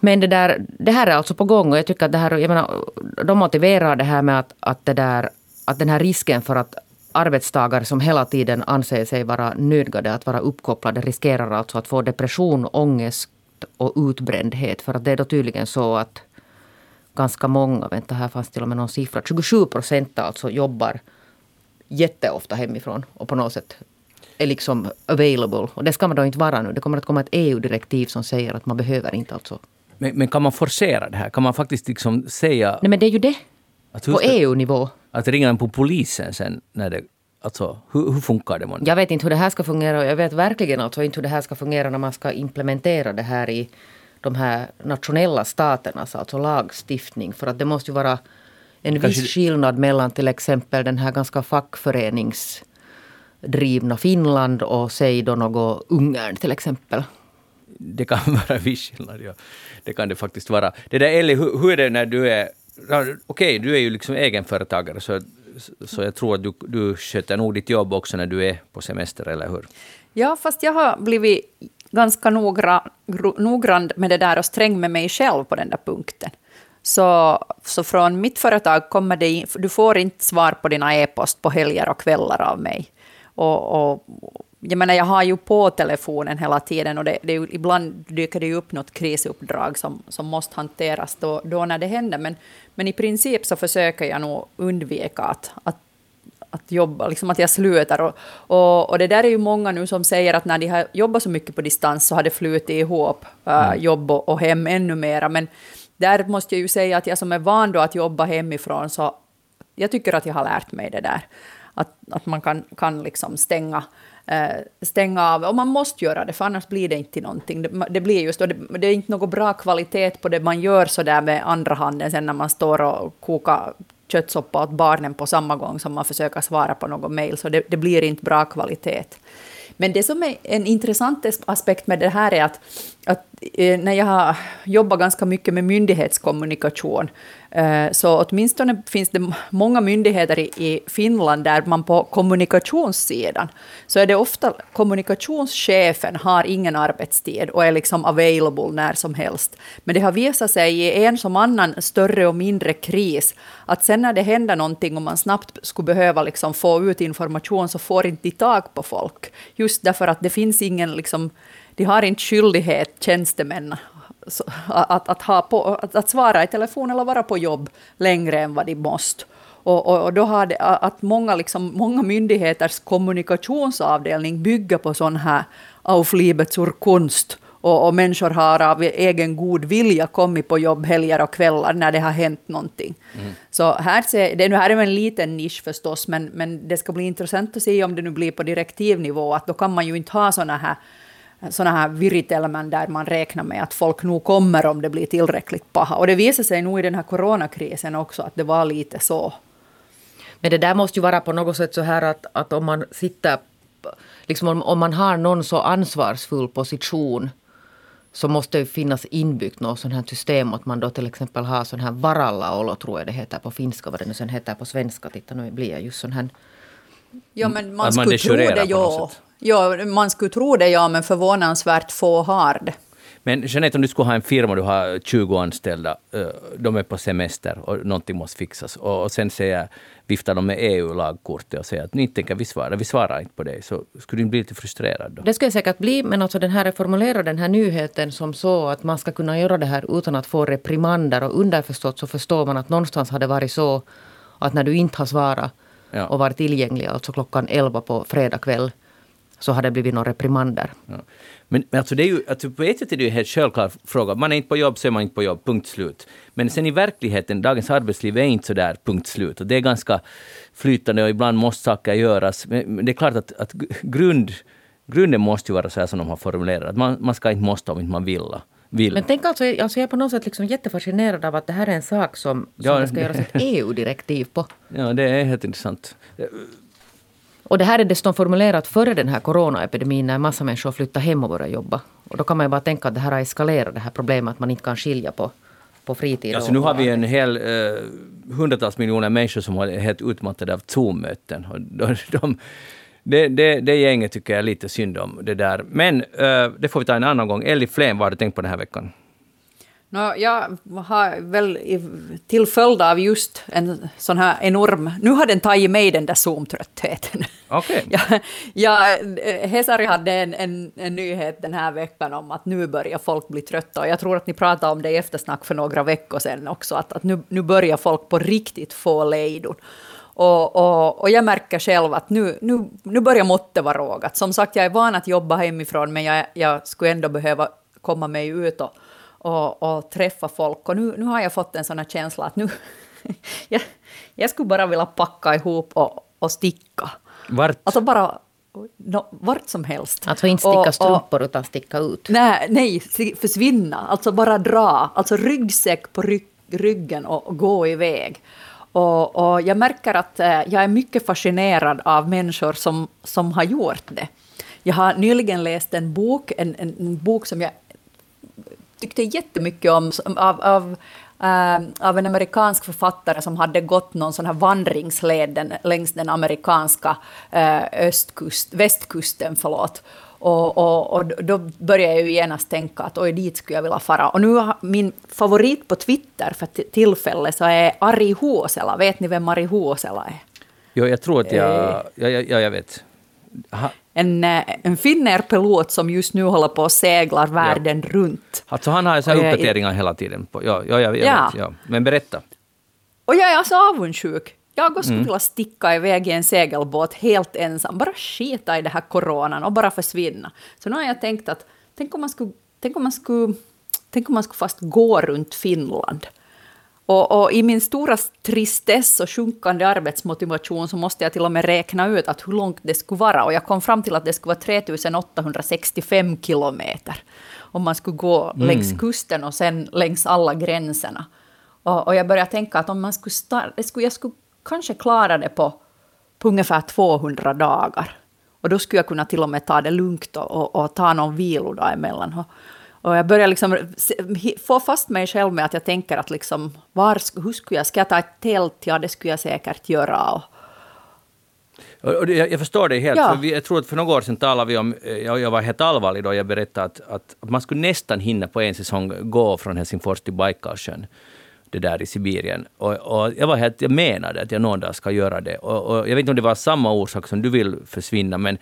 Men det, där, det här är alltså på gång och jag tycker att det här, jag menar, de motiverar det här med att, att, det där, att den här risken för att arbetstagare som hela tiden anser sig vara nödgade att vara uppkopplade riskerar alltså att få depression, ångest och utbrändhet. För att det är då tydligen så att ganska många, vänta här fanns till och med någon siffra, 27 procent alltså jobbar jätteofta hemifrån och på något sätt är liksom available. Och det ska man då inte vara nu. Det kommer att komma ett EU-direktiv som säger att man behöver inte alltså men, men, kan man forcera det här? Kan man faktiskt liksom säga... Nej men det är ju det. på EU-nivå. Att ringa på polisen sen när det... Alltså, hur, hur funkar det? Man? Jag vet inte hur det här ska fungera. Jag vet verkligen alltså inte hur det här ska fungera när man ska implementera det här i de här nationella staternas alltså lagstiftning. För att det måste ju vara en Kanske viss skillnad mellan till exempel den här ganska fackföreningsdrivna Finland och säg då något Ungern till exempel det kan [laughs] vara viss skillnad, ja. Det kan det faktiskt vara. Det där Ellie, hur, hur är det när du är... Okej, okay, du är ju liksom egenföretagare, så, så jag tror att du, du sköter nog ditt jobb också när du är på semester, eller hur? Ja, fast jag har blivit ganska noggrann, noggrann med det där och sträng med mig själv på den där punkten. Så, så från mitt företag kommer det du får inte svar på dina e-post på helger och kvällar av mig. Och, och, jag menar, jag har ju på telefonen hela tiden och det, det, ibland dyker det ju upp något krisuppdrag som, som måste hanteras då, då när det händer. Men, men i princip så försöker jag nog undvika att, att, att jobba, liksom att jag slutar. Och, och, och, det där är ju många nu som säger att när de har jobbat så mycket på distans så har det flutit ihop äh, jobb och, och hem ännu mera. Men där måste jag ju säga att jag som är van då att jobba hemifrån så jag tycker att jag har lärt mig det där. Att, att man kan, kan liksom stänga Eh, stänga av. Och man måste göra det, för annars blir det inte till någonting. Det, det blir just, och det, det, är inte någon bra kvalitet på det man gör så där med andra handen sen när man står och kokar köttsoppa åt barnen på samma gång som man försöker svara på något mejl, så det, det, blir inte bra kvalitet. Men det som är en intressant aspekt med det här är att, att eh, när jag har jobbat ganska mycket med myndighetskommunikation Eh, så åtminstone finns det många myndigheter i Finland där man på kommunikationssidan så är det ofta kommunikationschefen har ingen arbetstid och är liksom available när som helst. Men det har visat sig i en som annan större och mindre kris att sen när det händer någonting och man snabbt skulle behöva liksom få ut information så får inte de tag på folk. Just därför att det finns ingen liksom de har inte skyldighet, tjänstemän, att, att, ha på, att, att svara i telefon eller vara på jobb längre än vad de måste. Och, och, och, då har det, att många, liksom, många myndigheters kommunikationsavdelning bygger på sån här auf liebe zur Kunst. Och, och, människor har av egen god vilja kommit på jobb helger och kvällar när det har hänt någonting. Mm. Så här, ser, det här är en liten nisch förstås, men, men det ska bli intressant att se om det nu blir på direktivnivå, att då kan man ju inte ha såna här såna här viritelmän där man räknar med att folk nog kommer om det blir tillräckligt paha. Och det visar sig nog i den här coronakrisen också att det var lite så. Men det där måste ju vara på något sätt så här att, att om man sitter, liksom om, om man har någon så ansvarsfull position så måste det finnas inbyggt något sånt här system att man då till exempel har sån här varallaolo tror jag det heter på finska, vad det nu sen heter på svenska. Titta nu blir jag just sån här Ja, men man, man skulle tro det, ja. Ja, man skulle tro det, ja, men förvånansvärt få har det. Men Jeanette, om du skulle ha en firma, du har 20 anställda, de är på semester och någonting måste fixas. Och sen säger, viftar de med EU-lagkortet och säger att ni tänker vi svara, vi svarar inte på det. Så skulle du bli lite frustrerad då? Det skulle jag säkert bli, men alltså den här formulerar den här nyheten som så att man ska kunna göra det här utan att få reprimander. Och underförstått så förstår man att någonstans har det varit så att när du inte har svarat ja. och varit tillgänglig, alltså klockan 11 på fredag kväll, så har det blivit några reprimander. Ja. Men, men alltså det är ju, alltså på ett sätt är det ju en helt självklar fråga. Man är inte på jobb så är man inte på jobb, punkt slut. Men sen i verkligheten, dagens arbetsliv är inte så där, punkt slut. Och det är ganska flytande och ibland måste saker göras. Men det är klart att, att grund, grunden måste ju vara så här som de har formulerat. Man, man ska inte måste om inte man vill. vill. Men tänk alltså, alltså jag är på något sätt liksom jättefascinerad av att det här är en sak som, som Ja, det ska göras ett [laughs] EU-direktiv på. Ja, det är helt intressant. Och det här är dessutom formulerat före den här coronaepidemin när massa människor flyttar hem och börjar jobba. Och då kan man ju bara tänka att det här har eskalerat, det här problemet att man inte kan skilja på, på fritid Alltså och- nu har vi en hel eh, hundratals miljoner människor som är helt utmattade av Zoom-möten. De, [laughs] de, det, det, det gänget tycker jag är lite synd om. Det där. Men eh, det får vi ta en annan gång. Ellie Flen, vad har du tänkt på den här veckan? Nå, jag har väl till följd av just en sån här enorm... Nu har den tagit mig den där Zoom-tröttheten. Okej. [laughs] Ja, ja, eh, Hesari hade en, en, en nyhet den här veckan om att nu börjar folk bli trötta. Och jag tror att ni pratade om det i eftersnack för några veckor sedan också. Att, att nu, nu börjar folk på riktigt få lejdon. Och, och, och jag märker själv att nu, nu, nu börjar måttet vara rågat. Som sagt, jag är van att jobba hemifrån, men jag, jag skulle ändå behöva komma mig ut och, och, och träffa folk. Och nu, nu har jag fått en sån här känsla att nu... [laughs] jag, jag skulle bara vilja packa ihop och, och sticka. Vart? Alltså bara no, vart som helst. Alltså inte sticka Och- och- strumpor utan sticka ut. Nej, nej, försvinna. Alltså bara dra. Alltså ryggsäck på rygg, ryggen och, och gå iväg. Och, och jag märker att eh, jag är mycket fascinerad av människor som, som har gjort det. Jag har nyligen läst en bok, en, en, en bok som jag tyckte jättemycket om, av, av, eh, av en amerikansk författare som hade gått någon sån här vandringsled längs den amerikanska eh, östkust, västkusten. Förlåt. Och, och, och då började jag ju genast tänka att oj, dit skulle jag vilja fara. Och nu har min favorit på Twitter för tillfället så är Ari Huosela. Vet ni vem Ari Huosela är? Jo, jag tror att jag... Eh. Ja, ja, ja, jag vet. Ha, En, eh, en finner-pilot som just nu håller på och seglar världen runt. alltså han har så här uppdateringar hela tiden. På, ja, ja, jag, jag Ja. vet. Ja. Men berätta. Och jag är alltså avundsjuk. Jag skulle vilja sticka iväg i en segelbåt helt ensam, bara skita i det här coronan och bara försvinna. Så nu har jag tänkt att tänk om man skulle, tänk om man skulle, tänk om man skulle fast gå runt Finland. Och, och i min stora tristess och sjunkande arbetsmotivation så måste jag till och med räkna ut att hur långt det skulle vara. Och jag kom fram till att det skulle vara 3865 kilometer. Om man skulle gå längs kusten och sen längs alla gränserna. Och, och jag började tänka att om man skulle, starta, det skulle jag skulle kanske klara det på, på ungefär 200 dagar. Och då skulle jag kunna till och med ta det lugnt och, och, och ta någon vilodag emellan. Och, och jag börjar liksom få fast mig själv med att jag tänker att liksom, var, hur skulle jag, ska jag ta ett tält? Ja, det skulle jag säkert göra. Och, jag, förstår det helt. Ja. För vi, jag tror att för några år sedan talade vi om, eh, jag, jag var helt allvarlig då jag berättade att, att, att man skulle nästan hinna på en säsong gå från Helsingfors till Baikalsjön. Det där i Sibirien. Och, och jag var helt, jag menade att jag någon dag ska göra det. Och, och jag vet inte om det var samma orsak som du vill försvinna, men,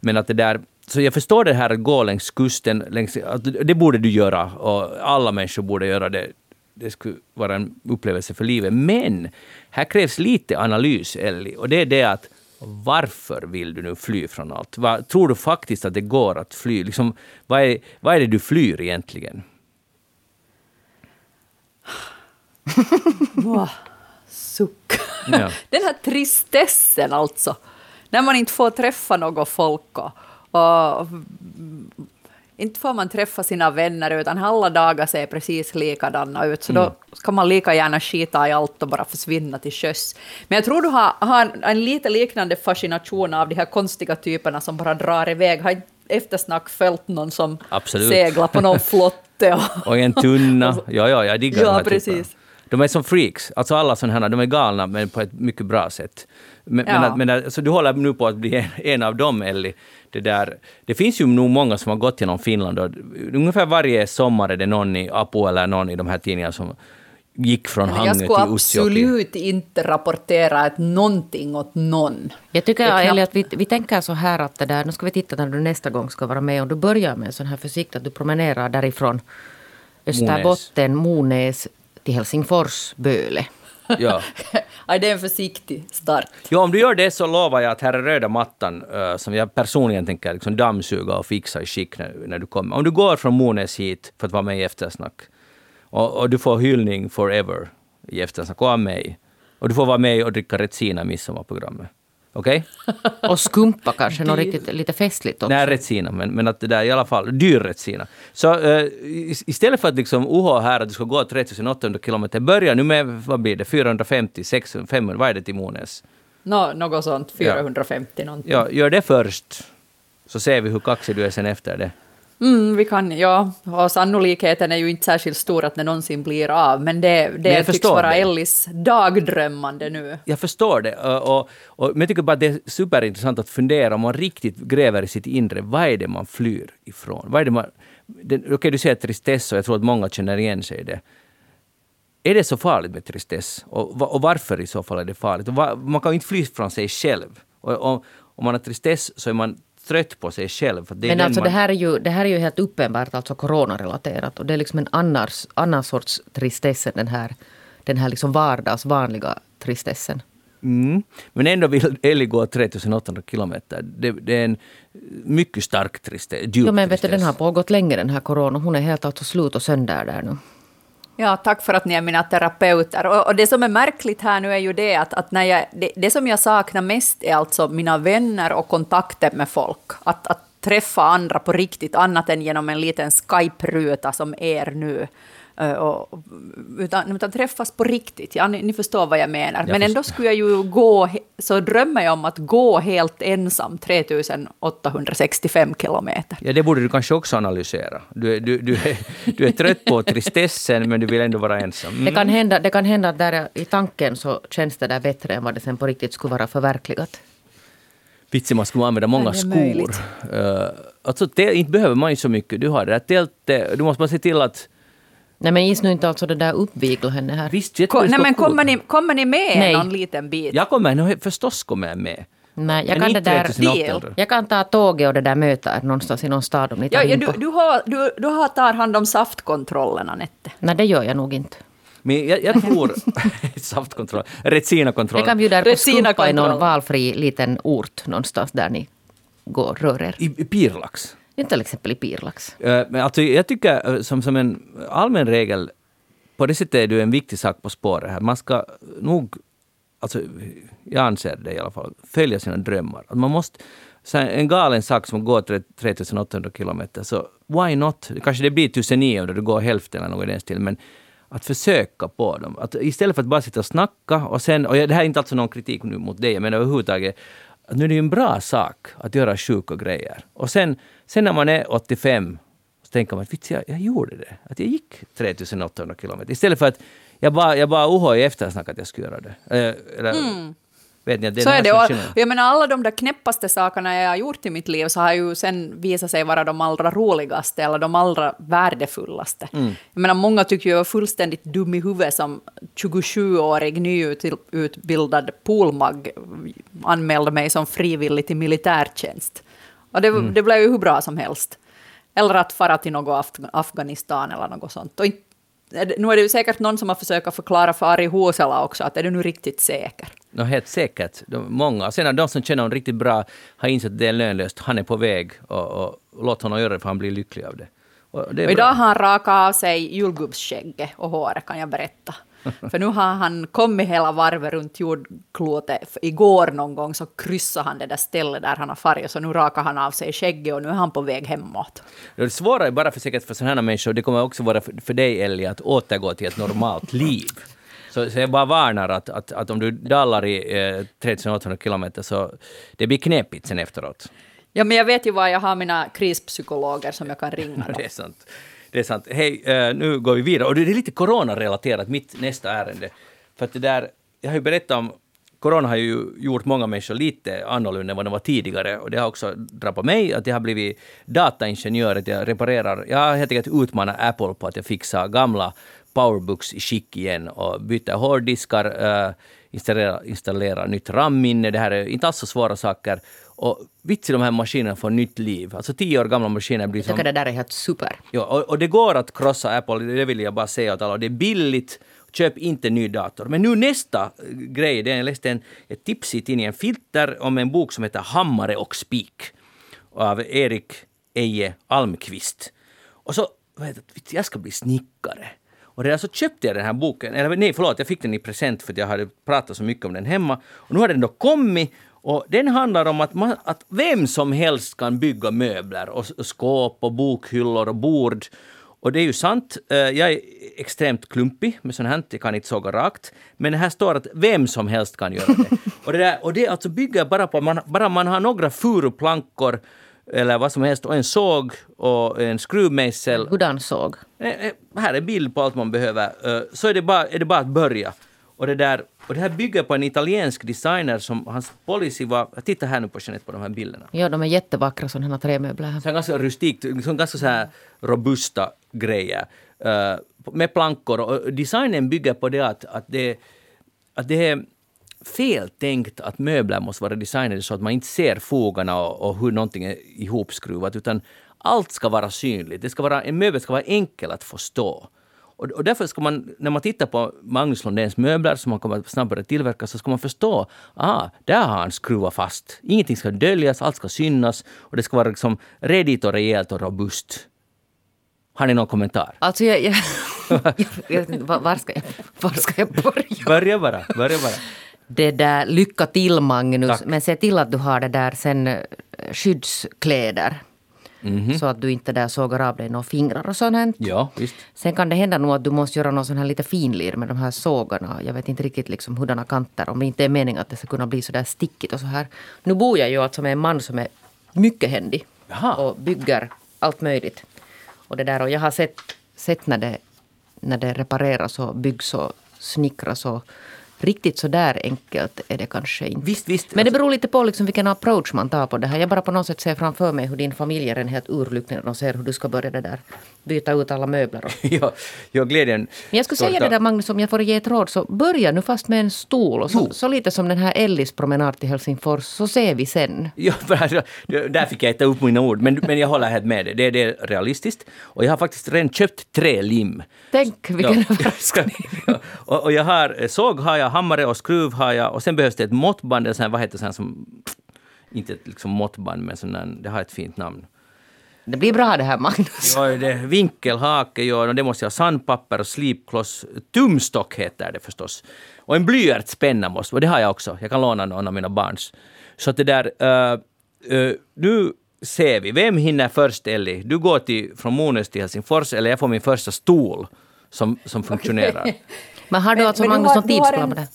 men att det där så jag förstår det här att gå längs kusten, längs, det borde du göra och alla människor borde göra det. Det skulle vara en upplevelse för livet. Men här krävs lite analys, Ellie, och det är det att varför vill du nu fly från allt? Vad, tror du faktiskt att det går att fly? Liksom, vad, är, vad är det du flyr egentligen? [laughs] Suck. Ja. [laughs] Den här tristessen alltså. När man inte får träffa något folk och, och inte får man träffa sina vänner utan alla dagar ser precis likadana ut. Så då ska man lika gärna skita i allt och bara försvinna till sjöss. Men jag tror du har, har en, en lite liknande fascination av de här konstiga typerna som bara drar iväg. Har eftersnack följt någon som Absolut. seglar på någon [laughs] flotte? Och, Och en tunna. [laughs] Ja, ja, jag diggar Ja, de här precis. typerna. De är som freaks. Alltså alla sådana här, de är galna men på ett mycket bra sätt. Men, Ja. men, att- men att- så du håller nu på att bli en, en av dem, Ellie. Det, där, det finns ju nog många som har gått genom Finland. Och ungefär varje sommar är det någon i Apo eller någon i de här tidningarna som gick från jag Hangö skulle till Utsjoki. absolut inte rapportera ett någonting åt någon. Jag tycker, är knappt- Eli, att vi, vi tänker så här att det där, nu ska vi titta när du nästa gång ska vara med och du börjar med en sån här försikt att du promenerar därifrån Österbotten, Monäs till Helsingfors, Böle. Ja. [laughs] Aj, det är en försiktig start. Jo, om du gör det så lovar jag att här är röda mattan eh, som jag personligen tänker liksom dammsuga och fixa i skick när, när du kommer. Om du går från Monäs hit för att vara med i eftersnack och, och du får hyllning forever i eftersnack och av mig. Och du får vara med och dricka Retsina i midsommarprogrammet. Okej? [laughs] Och skumpa kanske, något riktigt lite festligt också. Nej, Retsina, men, men att det där i alla fall, dyr Retsina. Så uh, istället för att liksom OH här att du ska gå 3800 kilometer, börja nu med, vad blir det, 450, 600, 500, vad är det till Monäs? No, något sånt, 450 ja. någonting. Ja, gör det först, så ser vi hur kaxig du är sen efter det. Mm, vi kan, ja, och sannolikheten är ju inte särskilt stor att det någonsin blir av, men det, det men tycks vara det. Ellis dagdrömmande nu. Jag förstår det, och, och, och, men jag tycker bara att det är superintressant att fundera om man riktigt gräver i sitt inre, vad är det man flyr ifrån? Vad är det man... Okej, okay, du säger tristess och jag tror att många känner igen sig i det. Är det så farligt med tristess? Och, och varför i så fall är det farligt? man kan ju inte fly från sig själv. Och, om man har tristess så är man trött på sig själv. det Men alltså man... det, här är ju, det här är ju helt uppenbart alltså coronarelaterat och det är liksom en annars, annan sorts tristess än den här, den här liksom vardags vanliga tristessen. Mm. Men ändå vill Ellie gå 3800 kilometer. Det, det, är en mycket stark tristess. Ja, men vet du, den har pågått länge den här corona. Hon är helt alltså slut och sönder där nu. Ja, tack för att ni är mina terapeuter. Och, och, det som är märkligt här nu är ju det att, att när jag, det, det, som jag saknar mest är alltså mina vänner och kontakter med folk. Att, att träffa andra på riktigt, annat än genom en liten Skype-ruta som er nu. Eh, och, utan, utan träffas på riktigt. Ja, ni, ni förstår vad jag menar. Jag Men ändå skulle jag ju gå, så drömmer jag om att gå helt ensam 3865 kilometer. Ja, det borde du kanske också analysera. Du, du, du, är, du är trött på tristessen, men du vill ändå vara ensam. Mm. Det, kan hända, det kan hända att där i tanken så känns det där bättre än vad det sen på riktigt skulle vara förverkligat. Vitsen, man skulle använda många skor. Uh, alltså, det, inte behöver man ju så mycket. Du har det där tältet. Du måste bara se till att Nej men is nu inte alltså det där uppvigla henne här. Visst, Ko, nej men kommer ni, kommer ni med nej. någon liten bit? Jag kommer, no, förstås kommer jag med. Nej, jag kan, det där, jag kan ta tåget och det där mötet någonstans i någon stad om ni tar ja, ja, du, du, har, du, du har tar hand om saftkontrollerna, Nette. Nej, det gör jag nog inte. Men jag, jag tror... [laughs] saftkontroll. Retsina-kontroll. Jag kan bjuda er på skumpa i någon valfri liten ort någonstans där ni går rör er. I, i Pirlax? Till exempel i Pirlax. Uh, men alltså, jag tycker som, som en allmän regel, på det sättet är du en viktig sak på spåret här. Man ska nog, alltså, jag anser det i alla fall, följa sina drömmar. Man måste, så en galen sak som går 3800 kilometer, så why not? Kanske det blir 1900, du går hälften eller något i den stilen, men att försöka på dem. Att istället för att bara sitta och snacka och sen, och det här är inte alltså någon kritik nu mot dig, men överhuvudtaget, att nu är det ju en bra sak att göra sjuka grejer. Och sen, sen när man är 85 så tänker man att jag, jag gjorde det. Att jag gick 3800 kilometer. Istället för att jag bara, jag bara oho i eftersnack att jag skulle göra det. Eh, eller, mm. Vet ni, det så är det. Och, jag menar, alla de där knäppaste sakerna jag har gjort i mitt liv så har ju sen visat sig vara de allra roligaste eller de allra värdefullaste. Mm. Jag menar, många tycker jag var fullständigt dum i huvudet som 27-årig nyutbildad poolmag anmälde mig som frivillig till militärtjänst. Och det, mm. det blev ju hur bra som helst. Eller att fara till något Afghanistan eller något sånt. Och nu är det ju säkert någon som har försökt förklara för Ari Huusela också att är du nu riktigt säker? No, helt säkert. De, många. Sen de som känner honom riktigt bra har insett att det är lönlöst. Han är på väg och, och låt honom göra det för han blir lycklig av det. Och det och idag har han rakat av sig julgubbsskägget och håret kan jag berätta. För nu har han kommit hela varvet runt jordklotet. Igår någon gång så kryssade han det där stället där han har farit, så nu rakar han av sig skägget och nu är han på väg hemåt. Det svåra är bara för säkert för sådana människor, det kommer också vara för, för dig Ellie att återgå till ett normalt [laughs] liv. Så, så jag bara varnar att, att, att om du dallar i eh, 3800 kilometer så det blir knepigt sen efteråt. Ja, men jag vet ju var jag har mina krispsykologer som jag kan ringa. [laughs] det är sant. Det är sant. Hej, eh, nu går vi vidare. Och det är lite coronarelaterat, mitt nästa ärende. För att det där, jag har ju berättat om Corona har ju gjort många människor lite annorlunda än vad de var tidigare. Och det har också drabbat mig, att jag har blivit dataingenjör, att jag reparerar. Jag har helt enkelt utmanat Apple på att jag fixar gamla powerbooks i skick igen och byter hårddiskar, eh, installerar installera, installera nytt RAM-minne. Det här är inte alls så svåra saker. Och vits i de här maskinerna får nytt liv. Alltså tio år gamla maskiner blir som... Jag tycker det där är helt super. Ja, och, och det går att krossa Apple, det vill jag bara säga åt alla. Det är billigt, köp inte ny dator. Men nu nästa grej, det är jag läste en, ett tips i tidningen Filter om en bok som heter Hammare och spik av Erik Eje Almqvist. Och så, jag ska bli snickare. Och redan så köpte jag den här boken, eller nej förlåt, jag fick den i present för att jag hade pratat så mycket om den hemma. Och nu har den då kommit Och den handlar om att, man, att vem som helst kan bygga möbler och skåp och bokhyllor och bord. Och det är ju sant. Eh, Jag är extremt klumpig med sånt här, jag kan inte såga rakt. Men här står att vem som helst kan göra det. [laughs] och det, där, och det alltså bygger bara på att man, bara man har några furuplankor eller vad som helst och en såg och en skruvmejsel Hurdan såg? Eh, eh, här är bild på allt man behöver. Eh, Så är det bara, är det bara att börja. Och det, där, och det här bygger på en italiensk designer som hans policy var... Titta här nu på Jeanette på de här bilderna. Ja, de är jättevackra sådana trämöbler. här. Så ganska rustikt, liksom ganska så här robusta grejer. eh, med plankor. Och designen bygger på det att, att, det, att det är fel tänkt att möbler måste vara designade så att man inte ser fogarna och, och hur någonting är ihopskruvat. Utan allt ska vara synligt. Det ska vara, en möbel ska vara enkel att förstå. Och, och därför ska man, när man tittar på Magnus Lundéns möbler som han kommer att snabbare tillverka, så ska man förstå, ah, där har han skruvat fast. Ingenting ska döljas, allt ska synas och det ska vara liksom redigt och rejält och robust. Har ni någon kommentar? Alltså jag, jag, [laughs] jag, vet inte, var, var, ska jag, var ska jag börja? Börja bara, börja bara. Det där, lycka till Magnus, Tack. men se till att du har det där sen eh, skyddskläder. Mhm. Så att du inte där sågar av dig några fingrar och sånt. här. Ja, visst. Sen kan det hända nog att du måste göra någon sån här lite finlir med de här sågarna. Jag vet inte riktigt liksom hurdana kanter. Om det inte är meningen att det ska kunna bli så där stickigt och så här. Nu bor jag ju alltså med en man som är mycket händig. Jaha. Och bygger allt möjligt. Och det där och jag har sett, sett när, det, när det repareras och byggs och snickras och riktigt så där enkelt är det kanske inte. Visst, visst. Men det beror lite på liksom vilken approach man tar på det här. Jag bara på något sätt ser framför mig hur din familj är en helt urlycklig när de ser hur du ska börja det där. Byta ut alla möbler. Och. [laughs] ja, ja, glädjen... Men jag skulle säga det där Magnus, om jag får ge ett råd, så börja nu fast med en stol. Och så, så lite som den här Ellis promenad till Helsingfors, så ser vi sen. Ja, [laughs] där fick jag äta upp mina ord, men, men jag håller helt med dig. Det, det är realistiskt. Och jag har faktiskt redan köpt tre lim. Tänk vilken [laughs] överraskning. Ja, och, och jag har eh, såg har jag, hammare och skruv har jag och sen behövs det ett måttband, eller sån här, vad heter som... Inte ett liksom måttband, men sån det har ett fint namn. Det blir bra det här Magnus. Ja, det vinkelhake, ja, och det måste jag ha sandpapper och slipkloss. Tumstock heter det förstås. Och en blyertspenna måste, och det har jag också. Jag kan låna någon av mina barns. Så att det där... eh, eh, nu ser vi. Vem hinner först, Elli? Du går till, från Mones till Helsingfors, eller jag får min första stol som, som funktionerar. [laughs] Men har du Men- alltså men du Magnus har- någon tidsplan en- på det?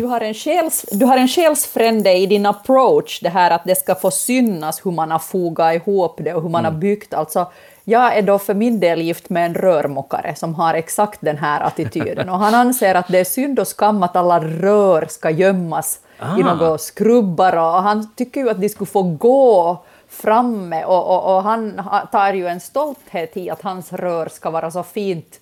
Du har, en själs, du har en själsfrände i din approach, det här att det ska få synas hur man har fogat ihop det och hur man har byggt. Alltså, jag är då för min del gift med en rörmokare som har exakt den här attityden. Och han anser att det är synd och skam att alla rör ska gömmas i Ah. några skrubbar. Och han tycker ju att de skulle få gå framme. Och, och, och han ha- tar ju en stolthet i att hans rör ska vara så fint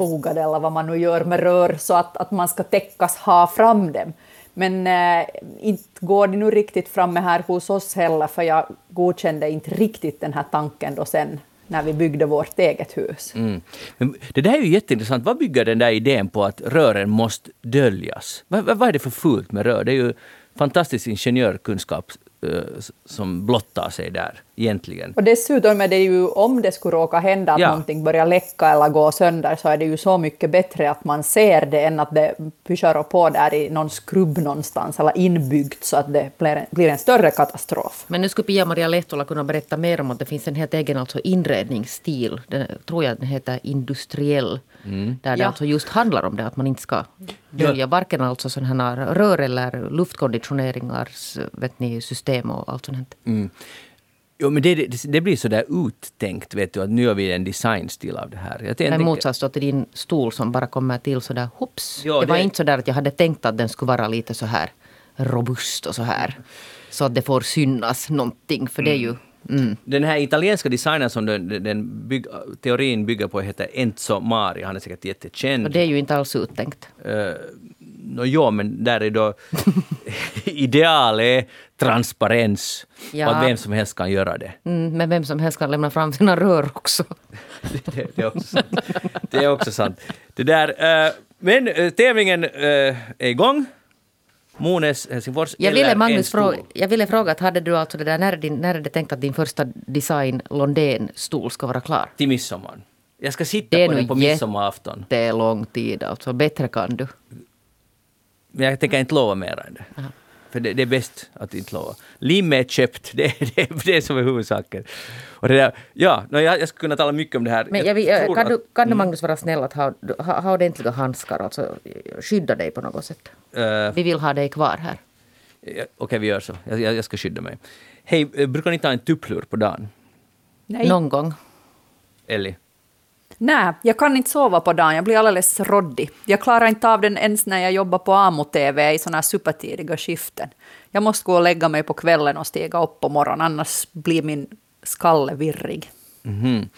fogade eller vad man nu gör med rör så att, att man ska täckas ha fram dem. Men eh, inte går det nu riktigt framme här hos oss heller för jag godkände inte riktigt den här tanken då sen när vi byggde vårt eget hus. Mm. Men det där är ju jätteintressant. Vad bygger den där idén på att rören måste döljas? Vad, vad, vad är det för fult med rör? Det är ju fantastisk ingenjörkunskap som blottar sig där egentligen. Och dessutom är det ju, om det skulle råka hända att Ja. någonting börjar läcka eller gå sönder, så är det ju så mycket bättre att man ser det än att det pyschar på där i någon skrubb någonstans eller inbyggt så att det blir en, blir en större katastrof. Men nu skulle Pia-Maria Lehtola kunna berätta mer om att det finns en helt egen alltså inredningsstil. Den, tror jag den heter industriell. Där det Ja. alltså just handlar om det att man inte ska dölja varken alltså sådana här rör eller luftkonditioneringars vet ni, system och allt sånt. Mm. Jo, men det, det, det blir så där uttänkt, vet du, att nu gör vi en designstil av det här. Jag tänkte- motsats då till din stol som bara kommer till sådär hopps. Ja, det var det- inte så där att jag hade tänkt att den skulle vara lite så här robust och så här. Så att det får synas någonting. För det är ju... Mm. Den här italienska designern som den, den bygg, teorin bygger på heter Enzo Mari. Han är säkert jättekänd. Och det är ju inte alls uttänkt. Uh, no, ja, men där är då [laughs] ideal är transparens. Ja. Och att vem som helst kan göra det. Mm, men vem som helst kan lämna fram sina rör också. [laughs] Det, det, det, är, också sant. det är också sant. Det där, eh, men eh, tävlingen eh, är igång. Mones Helsingfors Jag eller ville, en Magnus, stol. fråga, jag ville fråga, att hade du alltså det där, när, är din, när är det tänkt att din första design Londén-stol ska vara klar? Till midsommar. Jag ska sitta Det på den på midsommarafton. Det är lång tid alltså, bättre kan du. Men jag tänker inte lova mer än det. För det, det är bäst att inte lova. Lim är köpt, det, det, det är som är huvudsaken. Och det där, ja, no, jag, jag skulle kunna tala mycket om det här. Men jag, vill- tror kan, du, att- kan du Magnus vara snäll att ha, ha, ha ordentliga handskar, alltså skydda dig på något sätt? Eh, Vi vill ha dig kvar här. Ja, Okej, vi gör så. Jag, jag, jag ska skydda mig. Hej, eh, brukar ni ta en tupplur på dagen? Nej. Någon gång. Ellie? Nej, jag kan inte sova på dagen. Jag blir alldeles råddig. Jag klarar inte av den ens när jag jobbar på AMO-TV i såna här supertidiga skiften. Jag måste gå och lägga mig på kvällen och stiga upp på morgonen, annars blir min skalle virrig. Mhm.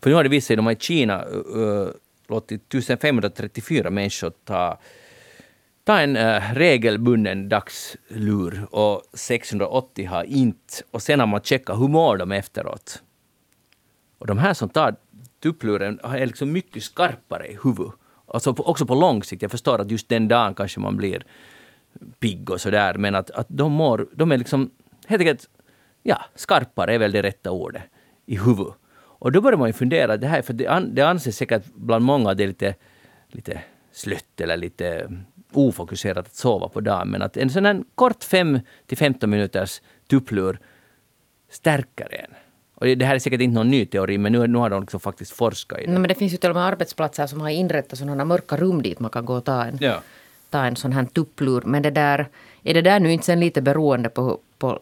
För nu har det visat sig, de har i Kina uh, låtit 1534 människor ta, ta en uh, regelbunden dagslur och 680 har inte. Och sen har man checkat hur mår de efteråt. Och de här som tar tuppluren är liksom mycket skarpare i huvudet. Alltså också på lång sikt. Jag förstår att just den dagen kanske man blir pigg och sådär, men att, att de mår, de är liksom helt enkelt, ja, skarpare är väl det rätta ordet, i huvudet. Och då börjar man ju fundera, det här, för det, an, det anses säkert bland många att det är lite, lite slött eller lite ofokuserat att sova på dagen, men att en sån här kort 5 till 15 minuters tupplur stärker en. Och det här är säkert inte någon ny teori, men nu, nu har de liksom faktiskt forskat i det. Nej, men det finns ju till och med arbetsplatser som har inrättat sådana mörka rum dit man kan gå och ta en, Ja. ta en sån här tupplur. Men det där, är det där nu inte sen lite beroende på, på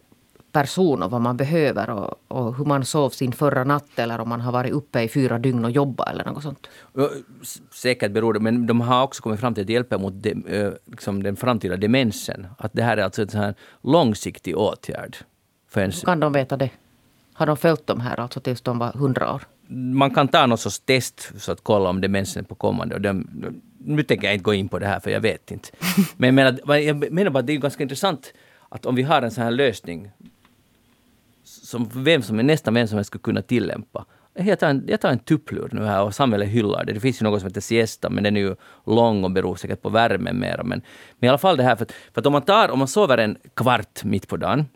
person och vad man behöver och, och hur man sov sin förra natt eller om man har varit uppe i fyra dygn och jobbat eller något sånt? Säkert beror det, men de har också kommit fram till att det hjälper mot de, liksom den framtida demensen. Att det här är alltså en sån här långsiktig åtgärd. För ens, Kan de veta det? Har de följt de här alltså tills de var hundra år? man kan ta någon sorts test så att kolla om demensen är på kommande. Och de, nu tänker jag inte gå in på det här för jag vet inte. [laughs] Men jag menar, jag menar bara att det är ganska intressant att om vi har en sån här lösning som vem som är nästan vem som helst skulle kunna tillämpa. Jag tar, en, jag tar en tupplur nu här och samhället hyllar det. Det finns ju något som heter siesta, men den är ju lång och beror säkert på värmen mera. Men, men i alla fall det här, för, att- för att om man, tar, om man sover en kvart mitt på dagen,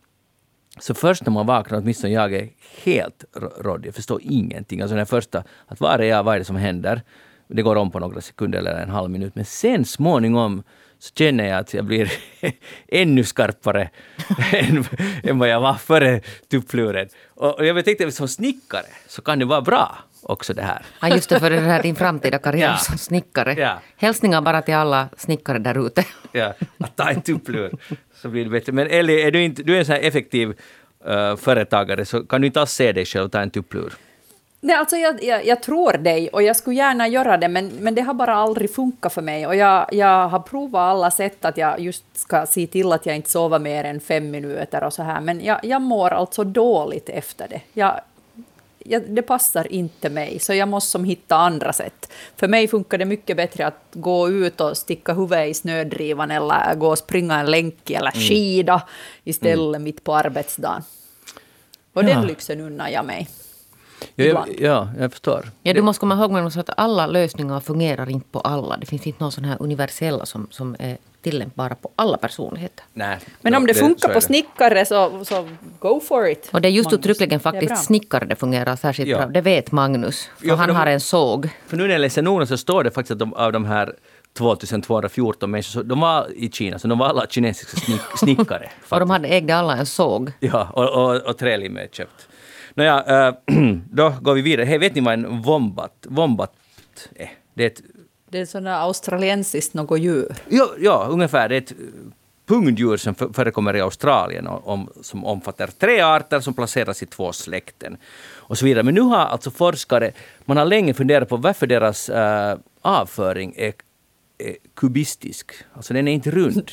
så först när man vaknar, åtminstone jag är helt rådd, jag förstår ingenting. Alltså den första, att var är jag, vad är det som händer? Det går om på några sekunder eller en halv minut. Men sen småningom så känner jag att jag blir [laughs] ännu skarpare [laughs] än, än vad jag var före tuppluren. Och, jag tänkte som snickare så kan det vara bra också det här. Ja, just det, för det här din framtida karriär Ja. som snickare. Ja. Hälsningar bara till alla snickare där ute. Ja, att ta en tupplur så blir det bättre. Men Ellie, är du, inte, du är en sån här effektiv uh, företagare så kan du inte alls se dig själv ta en tupplur. Nej, alltså jag, jag, jag tror dig och jag skulle gärna göra det, men, men det har bara aldrig funkat för mig. Och jag, jag har provat alla sätt att jag just ska se till att jag inte sover mer än fem minuter och så här, men jag, jag mår alltså dåligt efter det. Jag, det passar inte mig, så jag måste som hitta andra sätt. För mig funkar det mycket bättre att gå ut och sticka huvudet i snödrivan eller gå och springa en länk eller skida istället mitt på arbetsdagen. Och Ja. den lyxen unnar jag mig. Ja, jag, ja, jag förstår. Ja, du måste komma ihåg att alla lösningar fungerar inte på alla. Det finns inte någon sån här universella som, som är tillämpbara på alla personligheter. Nej, Men om det, funkar på snickare så, så go for it. Och det är just Magnus. uttryckligen faktiskt snickare det fungerar särskilt Ja. bra. Det vet Magnus. För Ja, för han de- har en såg. För nu när jag läser noden så står det faktiskt att de, av de här 2214 människor, så de var i Kina, så de var alla kinesiska snick, [laughs] snickare. Och de hade, ägde alla en såg. Ja, och, och, och trälim är köpt. Nåja, äh, [clears throat] då går vi vidare. Hej, vet ni vad en wombat, wombat är? Det är ett Det är sådana australiensiskt något djur. Ja, ja ungefär. Det är ett eh, pungdjur som förekommer i Australien och om, som omfattar tre arter som placeras i två släkten. Och så vidare. Men nu har alltså forskare, man har länge funderat på varför deras äh, avföring är, är kubistisk. Alltså den är inte rund.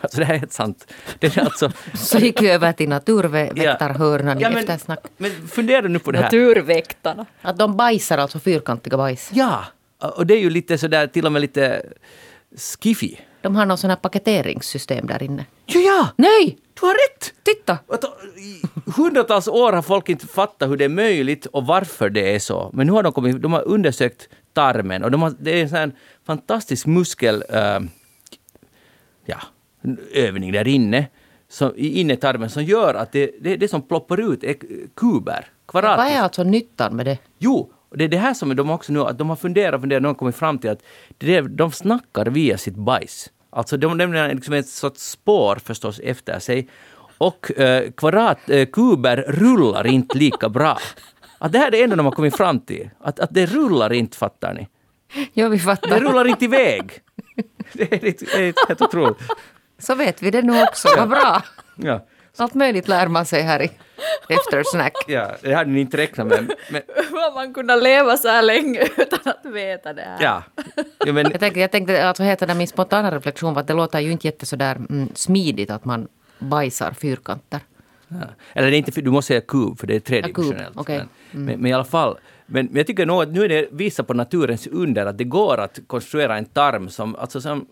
Alltså det här är helt sant. Den är alltså... [laughs] Så gick vi över till naturväktarhörnan Ja, i men, eftersnack. men fundera nu på det här. Naturväktarna. Att de bajsar alltså fyrkantiga bajs. Ja, och det är ju lite sådär, till och med lite skiffy. De har någon sån här paketeringssystem där inne. Ja, ja! Nej! Du har rätt! Titta! I hundratals år har folk inte fattat hur det är möjligt och varför det är så. Men nu har de, kommit, de har undersökt tarmen och de har, det är en fantastisk muskel... eh, ja, övning där inne. Som, I innertarmen som gör att det, det, det som ploppar ut är kuber, Vad kvadrater. är alltså nyttan med det? Jo, och det är det här som de också nu, att de har funderat och funderat de har kommit fram till att det de snackar via sitt bajs. Alltså de lämnar liksom ett sorts spår förstås efter sig. Och eh, kvadratkuber eh, rullar inte lika bra. Att det här är det enda de har kommit fram till. Att, att det rullar inte, fattar ni? Ja, vi fattar. Det rullar inte iväg. Det är, det är helt otroligt. Så vet vi det nu också. Vad bra. Ja. Allt möjligt lär man sig här i eftersnack. Ja, det hade ni inte räknat med. Men, Hur man kunnat leva så här länge utan att veta det här? ja. ja men, Jag tänkte, jag tänkte alltså heter det min spontana reflektion var att det låter ju inte jätte sådär mm, smidigt att man bajsar fyrkanter. ja. Eller det är inte, du måste säga kub, för det är tredimensionellt. Ja, kub, okej. men, men, i alla fall. Men, men jag tycker nog att nu är det visar på naturens under att det går att konstruera en tarm som, alltså som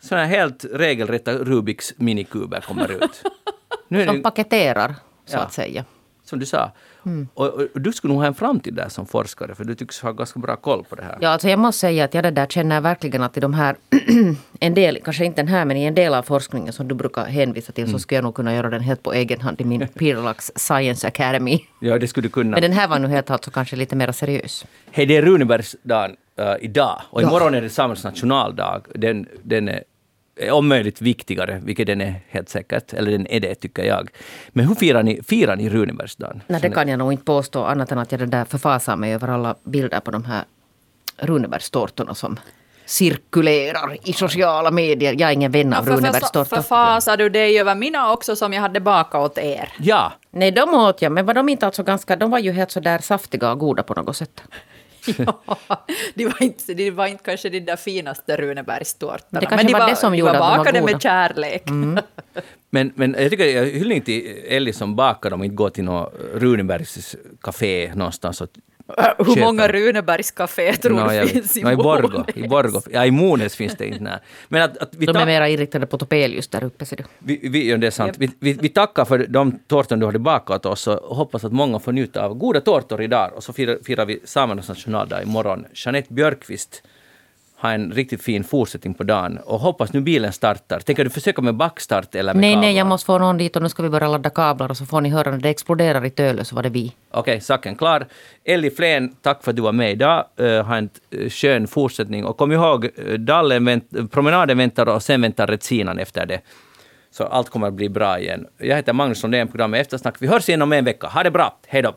sådana helt regelrätta Rubiks minikuber kommer ut. [laughs] Nu är det, paketerar, så Ja. att säga. som du sa. Mm. Och, och, och du skulle nog ha en framtid där som forskare, för du tycks ha ganska bra koll på det här. Ja, alltså jag måste säga att jag det där känner verkligen att i de här, [clears throat] en del, kanske inte den här, men i en del av forskningen som du brukar hänvisa till Mm. så skulle jag nog kunna göra den helt på egen hand i min [laughs] Pirlax Science Academy. Ja, det skulle du kunna. Men den här var nu helt alltså kanske lite mer seriös. Hej, det är Runebergsdagen uh, idag och Ja. imorgon är det Samhällets nationaldag. Den, den är om möjligt viktigare, vilket den är helt säkert. Eller den är det, tycker jag. Men hur firar ni, firar ni Runebergsdagen? Nej, det kan jag nog inte påstå annat än att jag där förfasar mig över alla bilder på de här Runebergstårtorna som cirkulerar i sociala medier. Jag är ingen vän av Runebergstårtor. Förfasar du dig över mina också som jag hade bakat åt er? Ja, Nej, de åt jag, men var de inte alltså ganska... De var ju helt så där saftiga och goda på något sätt. [laughs] ja, de var inte, de var inte kanske de där finaste Runebergstårtorna. Det kanske de var det som gjorde de att var de var bakade goda. med kärlek. [laughs] men, men jag tycker jag hyllning till Ellie som bakar dem och inte går till något Runebergs café någonstans och Hur köper. många Runebergscafé tror Nå, du jag- finns i nå, i. Månäs? I Borgå. Ja, i Mones finns det inte. Nej. Men att, att vi De är mera inriktade på Topelius där uppe, ser du. Vi, vi, ja, det är sant. Vi, vi, vi tackar för de tårtor du hade bakat oss och hoppas att många får njuta av goda tårtor idag. Och så firar, firar vi samernas nationaldag imorgon. Jeanette Björkqvist har en riktigt fin fortsättning på dagen och hoppas nu bilen startar. Tänker du försöka med backstart eller med Nej, kablar? nej, jag måste få någon dit och nu ska vi börja ladda kablar och så får ni höra när det exploderar i Tölö så var det vi. Okej, saken klar. Ellie Flen, tack för att du var med idag. Uh, ha en uh, skön fortsättning. Och kom ihåg, uh, dallen vänt, promenaden väntar och sen väntar retsinan efter det. Så allt kommer att bli bra igen. Jag heter Magnus Lundén, programmet Eftersnack. Vi hörs igen om en vecka. Ha det bra. Hej då!